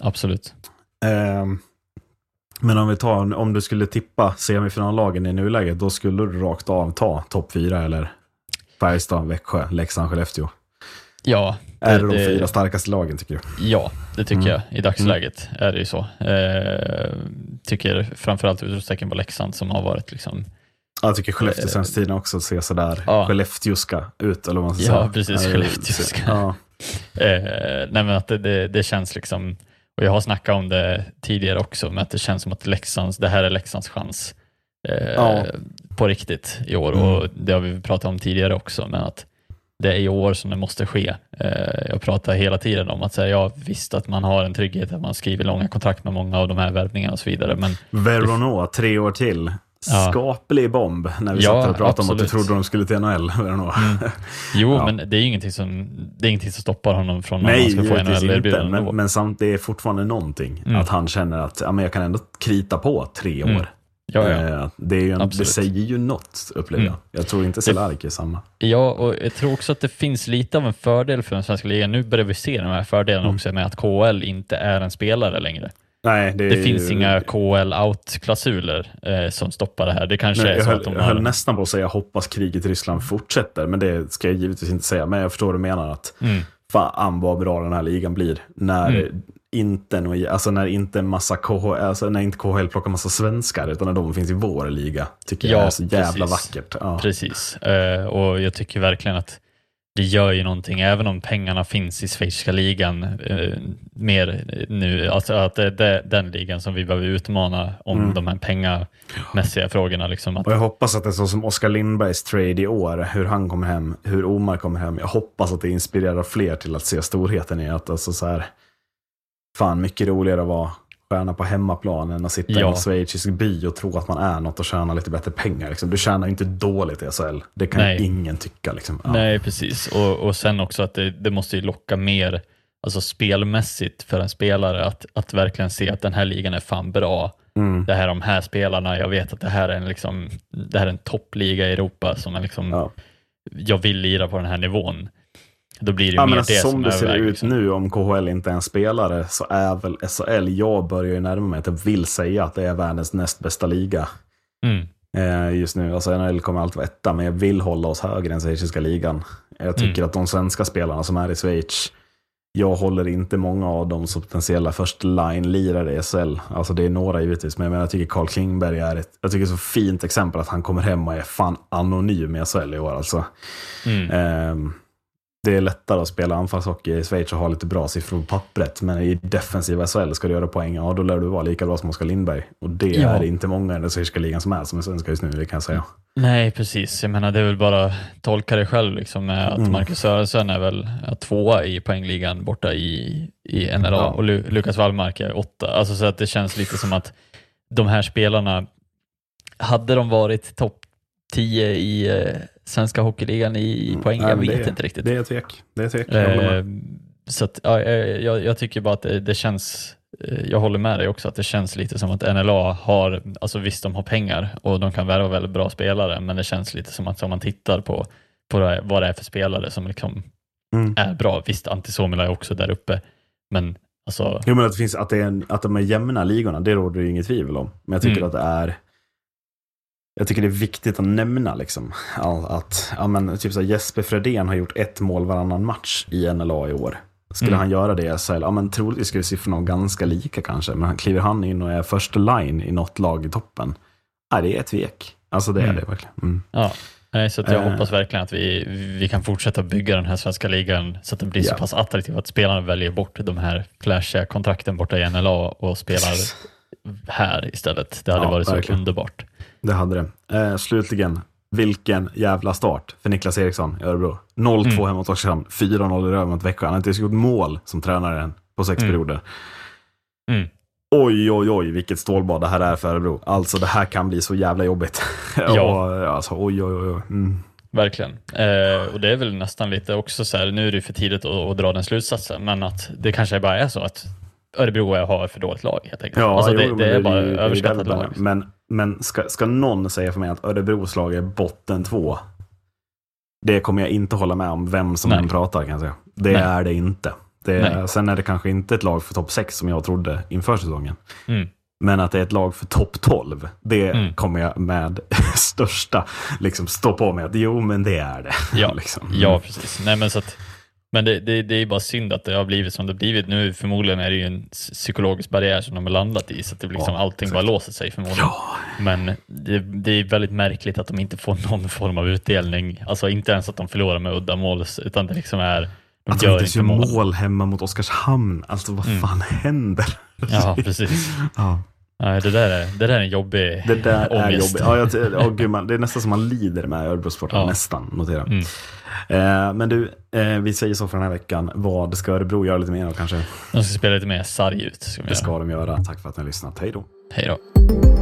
S6: absolut.
S1: Ehm, men om vi tar, om du skulle tippa semifinallagen i nuläget, då skulle du rakt av ta topp fyra eller Färjestad, Växjö, Leksand, Skellefteå.
S6: Ja,
S1: Är det de
S6: det-
S1: fyra starkaste lagen tycker du?
S6: Ja, det tycker
S1: Mm.
S6: jag. I dagsläget är det ju så. Eh, tycker framförallt utropstecken på Leksand som har varit liksom
S1: Jag tycker Skellefteå senaste tiden också ser sådär
S6: Ja.
S1: Skellefteåska ut, eller vad man ska
S6: Ja,
S1: säga.
S6: precis,
S1: Eh,
S6: Skellefteåska.
S1: Ja.
S6: Eh, nej men att det, det, det känns liksom, och jag har snackat om det tidigare också, men att det känns som att Leksands, det här är Leksands chans eh,
S1: Ja.
S6: på riktigt i år
S1: Mm.
S6: och det har vi pratat om tidigare också, men att det är i år som det måste ske. Eh, jag pratar hela tiden om att säga, ja visst att man har en trygghet, att man skriver långa kontrakt med många av de här värvningarna och så vidare, men
S1: tre år till.
S6: Ja.
S1: Skaplig bomb när vi
S6: Ja,
S1: satt och pratade om att du
S6: absolut.
S1: trodde de skulle till NHL. Veronoa.
S6: jo,
S1: Ja.
S6: men det är ingenting som, det är ingenting som stoppar honom från att
S1: Nej,
S6: han ska få. NHL-erbjudande.
S1: Men, men samt, det är fortfarande någonting.
S6: Mm.
S1: Att han känner att ja, men jag kan ändå krita på tre år.
S6: Mm. Ja, ja.
S1: Eh, Det, är en, det
S6: Absolut.
S1: säger ju något, upplever jag.
S6: Mm.
S1: Jag tror inte Cehlarik är samma.
S6: Ja, och jag tror också att det finns lite av en fördel för den svenska ligan. Nu börjar vi se de här fördelarna
S1: Mm.
S6: också med att KL inte är en spelare längre.
S1: Nej, det,
S6: Det finns
S1: ju-
S6: inga KL-out-klausuler eh, som stoppar det här. Det kanske
S1: Nej,
S6: är
S1: jag,
S6: så
S1: höll,
S6: att de
S1: jag höll
S6: har...
S1: nästan på att säga hoppas kriget i Ryssland fortsätter, men det ska jag givetvis inte säga. Men jag förstår vad du menar. att
S6: Mm.
S1: Fan vad bra den här ligan blir. När
S6: Mm.
S1: inte nå- alltså när inte en massa KHL, alltså när inte KHL plockar massa svenskar, utan när de finns i vår liga. Tycker jag
S6: Ja,
S1: är så jävla
S6: precis.
S1: vackert. Ja.
S6: Precis, eh, och jag tycker verkligen att det gör ju någonting, även om pengarna finns i schweiziska ligan eh, mer nu, alltså att det är den ligan som vi behöver utmana om
S1: Mm.
S6: de här pengamässiga frågorna. Liksom att,
S1: Och jag hoppas att det är så som Oskar Lindbergs trade i år, hur han kommer hem, hur Omar kommer hem. Jag hoppas att det inspirerar fler till att se storheten i att alltså så här, fan mycket roligare att vara stjärna på hemmaplan än att sitta i
S6: Ja.
S1: en schweizisk by och tro att man är något och tjäna lite bättre pengar. Liksom. Du tjänar inte dåligt i SHL. Det kan
S6: Nej.
S1: ingen tycka. Liksom. Ja.
S6: Nej, precis. Och, och sen också att det, det måste ju locka mer alltså spelmässigt för en spelare att, att verkligen se att den här ligan är fan bra.
S1: Mm.
S6: Det här är de här spelarna, jag vet att det här är en, liksom, det här är en toppliga i Europa som är liksom,
S1: Ja.
S6: jag vill lira på den här nivån. Då blir det
S1: Ja,
S6: mer det
S1: alltså, som
S6: som
S1: det ser ut nu, om KHL inte är en spelare, så är väl SHL, jag börjar ju närma mig att jag vill säga att det är världens näst bästa liga.
S6: Mm.
S1: eh, just nu. Alltså NHL kommer alltid vara etta, men jag vill hålla oss högre än schweiziska ligan. Jag tycker
S6: Mm.
S1: att de svenska spelarna som är i Schweiz, jag håller inte många av dem som potentiella first line-lirare i SHL. Alltså det är några givetvis, men jag, menar, jag tycker Carl Klingberg är ett jag tycker så fint exempel att han kommer hem och är fan anonym i SHL i år. Alltså.
S6: Mm.
S1: Ehm, det är lättare att spela anfallshockey i Schweiz och ha lite bra siffror på pappret. Men i defensiva SHL ska du göra poäng, ja då lär du vara lika bra som Oskar Lindberg. Och det
S6: Ja.
S1: är det inte många i den schweiziska ligan som är som är svenska just nu, det kan jag säga.
S6: Nej, precis. Jag menar, det är väl bara tolka det själv liksom, med att
S1: Mm.
S6: Marcus Sörensen är väl tvåa i poängligan borta i, i NLA
S1: Ja.
S6: och Lu Lukas Wallmark är åtta. Alltså, så att det känns lite som att de här spelarna, hade de varit topp 10 i eh, svenska hockeyligan i, i poäng? Jag vet
S1: det,
S6: inte riktigt.
S1: Det är tvek. Det är tvek.
S6: Eh, så att, ja, jag, jag tycker bara att det, det känns, eh, jag håller med dig också, att det känns lite som att NLA har, alltså visst de har pengar och de kan värva väldigt bra spelare, men det känns lite som att om man tittar på, på det, vad det är för spelare som liksom
S1: Mm.
S6: är bra, visst Antti Suomela är också där uppe, men alltså,
S1: Jo, men att, det finns, att, det är en, att de är jämna ligorna, det råder ju inget tvivel om. Men jag tycker
S6: Mm.
S1: att det är jag tycker det är viktigt att nämna liksom, ja, att ja, men, typ så här, Jesper Fredén har gjort ett mål varannan match i NLA i år. Skulle
S6: Mm.
S1: han göra det SHL, ja men troligtvis skulle siffrorna vara ganska lika kanske. Men kliver han in och är första line i något lag i toppen, nej det är ett tvek. Alltså det är
S6: Mm.
S1: det verkligen. Mm.
S6: ja. Nej, så jag
S1: Eh.
S6: hoppas verkligen att vi, vi kan fortsätta bygga den här svenska ligan så att det blir så
S1: Ja.
S6: pass attraktivt att spelarna väljer bort de här flashiga kontrakten borta i NLA och spelar här istället. Det hade
S1: Ja,
S6: varit så
S1: verkligen.
S6: underbart.
S1: Det hade det. Eh, slutligen, vilken jävla start för Niklas Eriksson i Örebro. 0-2
S6: Mm.
S1: hemma mot Oskarshamn, 4-0 i röven mot Växjö. Han har inte ens gjort mål som tränare än på sex
S6: Mm.
S1: perioder.
S6: Mm.
S1: oj, oj, oj, vilket stålbad det här är för Örebro. Alltså det här kan bli så jävla jobbigt.
S6: Ja.
S1: och, alltså, oj, oj, oj. Mm.
S6: Verkligen. Eh, och det är väl nästan lite också så här, nu är det för tidigt att, att dra den slutsatsen, men att det kanske bara är så att Örebro har för dåligt lag helt enkelt.
S1: Ja,
S6: alltså,
S1: jo,
S6: det,
S1: men
S6: det är bara
S1: det
S6: överskattat lag.
S1: Men, men ska, ska någon säga för mig att Örebros lag är botten två? Det kommer jag inte hålla med om, vem som än pratar kan jag säga. Det
S6: Nej.
S1: är det inte. Det är, sen är det kanske inte ett lag för topp 6 som jag trodde inför säsongen.
S6: Mm.
S1: Men att det är ett lag för topp 12, det
S6: Mm.
S1: kommer jag med största liksom stå på mig att jo, men det är det.
S6: Ja,
S1: liksom.
S6: ja precis. Nej, men så att, men det, det, det är bara synd att det har blivit som det har blivit. Nu förmodligen är det ju en psykologisk barriär som de har landat i, så att det liksom,
S1: Ja,
S6: allting bara låser sig förmodligen. Men det, det är väldigt märkligt att de inte får någon form av utdelning. Alltså inte ens att de förlorar med uddamål, utan det liksom är... De
S1: Att de inte gör mål. hemma mot Oskarshamn. Alltså vad
S6: Mm.
S1: fan händer?
S6: Ja, precis.
S1: Ja.
S6: Nej, det, där är, det där är en jobbig
S1: Det där är
S6: ångest.
S1: jobbigt. Ja, jag, ja, gud, man, det är nästan som man lider med Örebrosporten.
S6: Ja.
S1: Nästan, notera.
S6: Mm.
S1: Eh, men du, eh, vi säger så för den här veckan. Vad ska Örebro göra lite mer av kanske?
S6: De ska spela lite mer sarg ut.
S1: Det
S6: göra.
S1: ska de göra. Tack för att ni har lyssnat. Hej då.
S6: Hej då.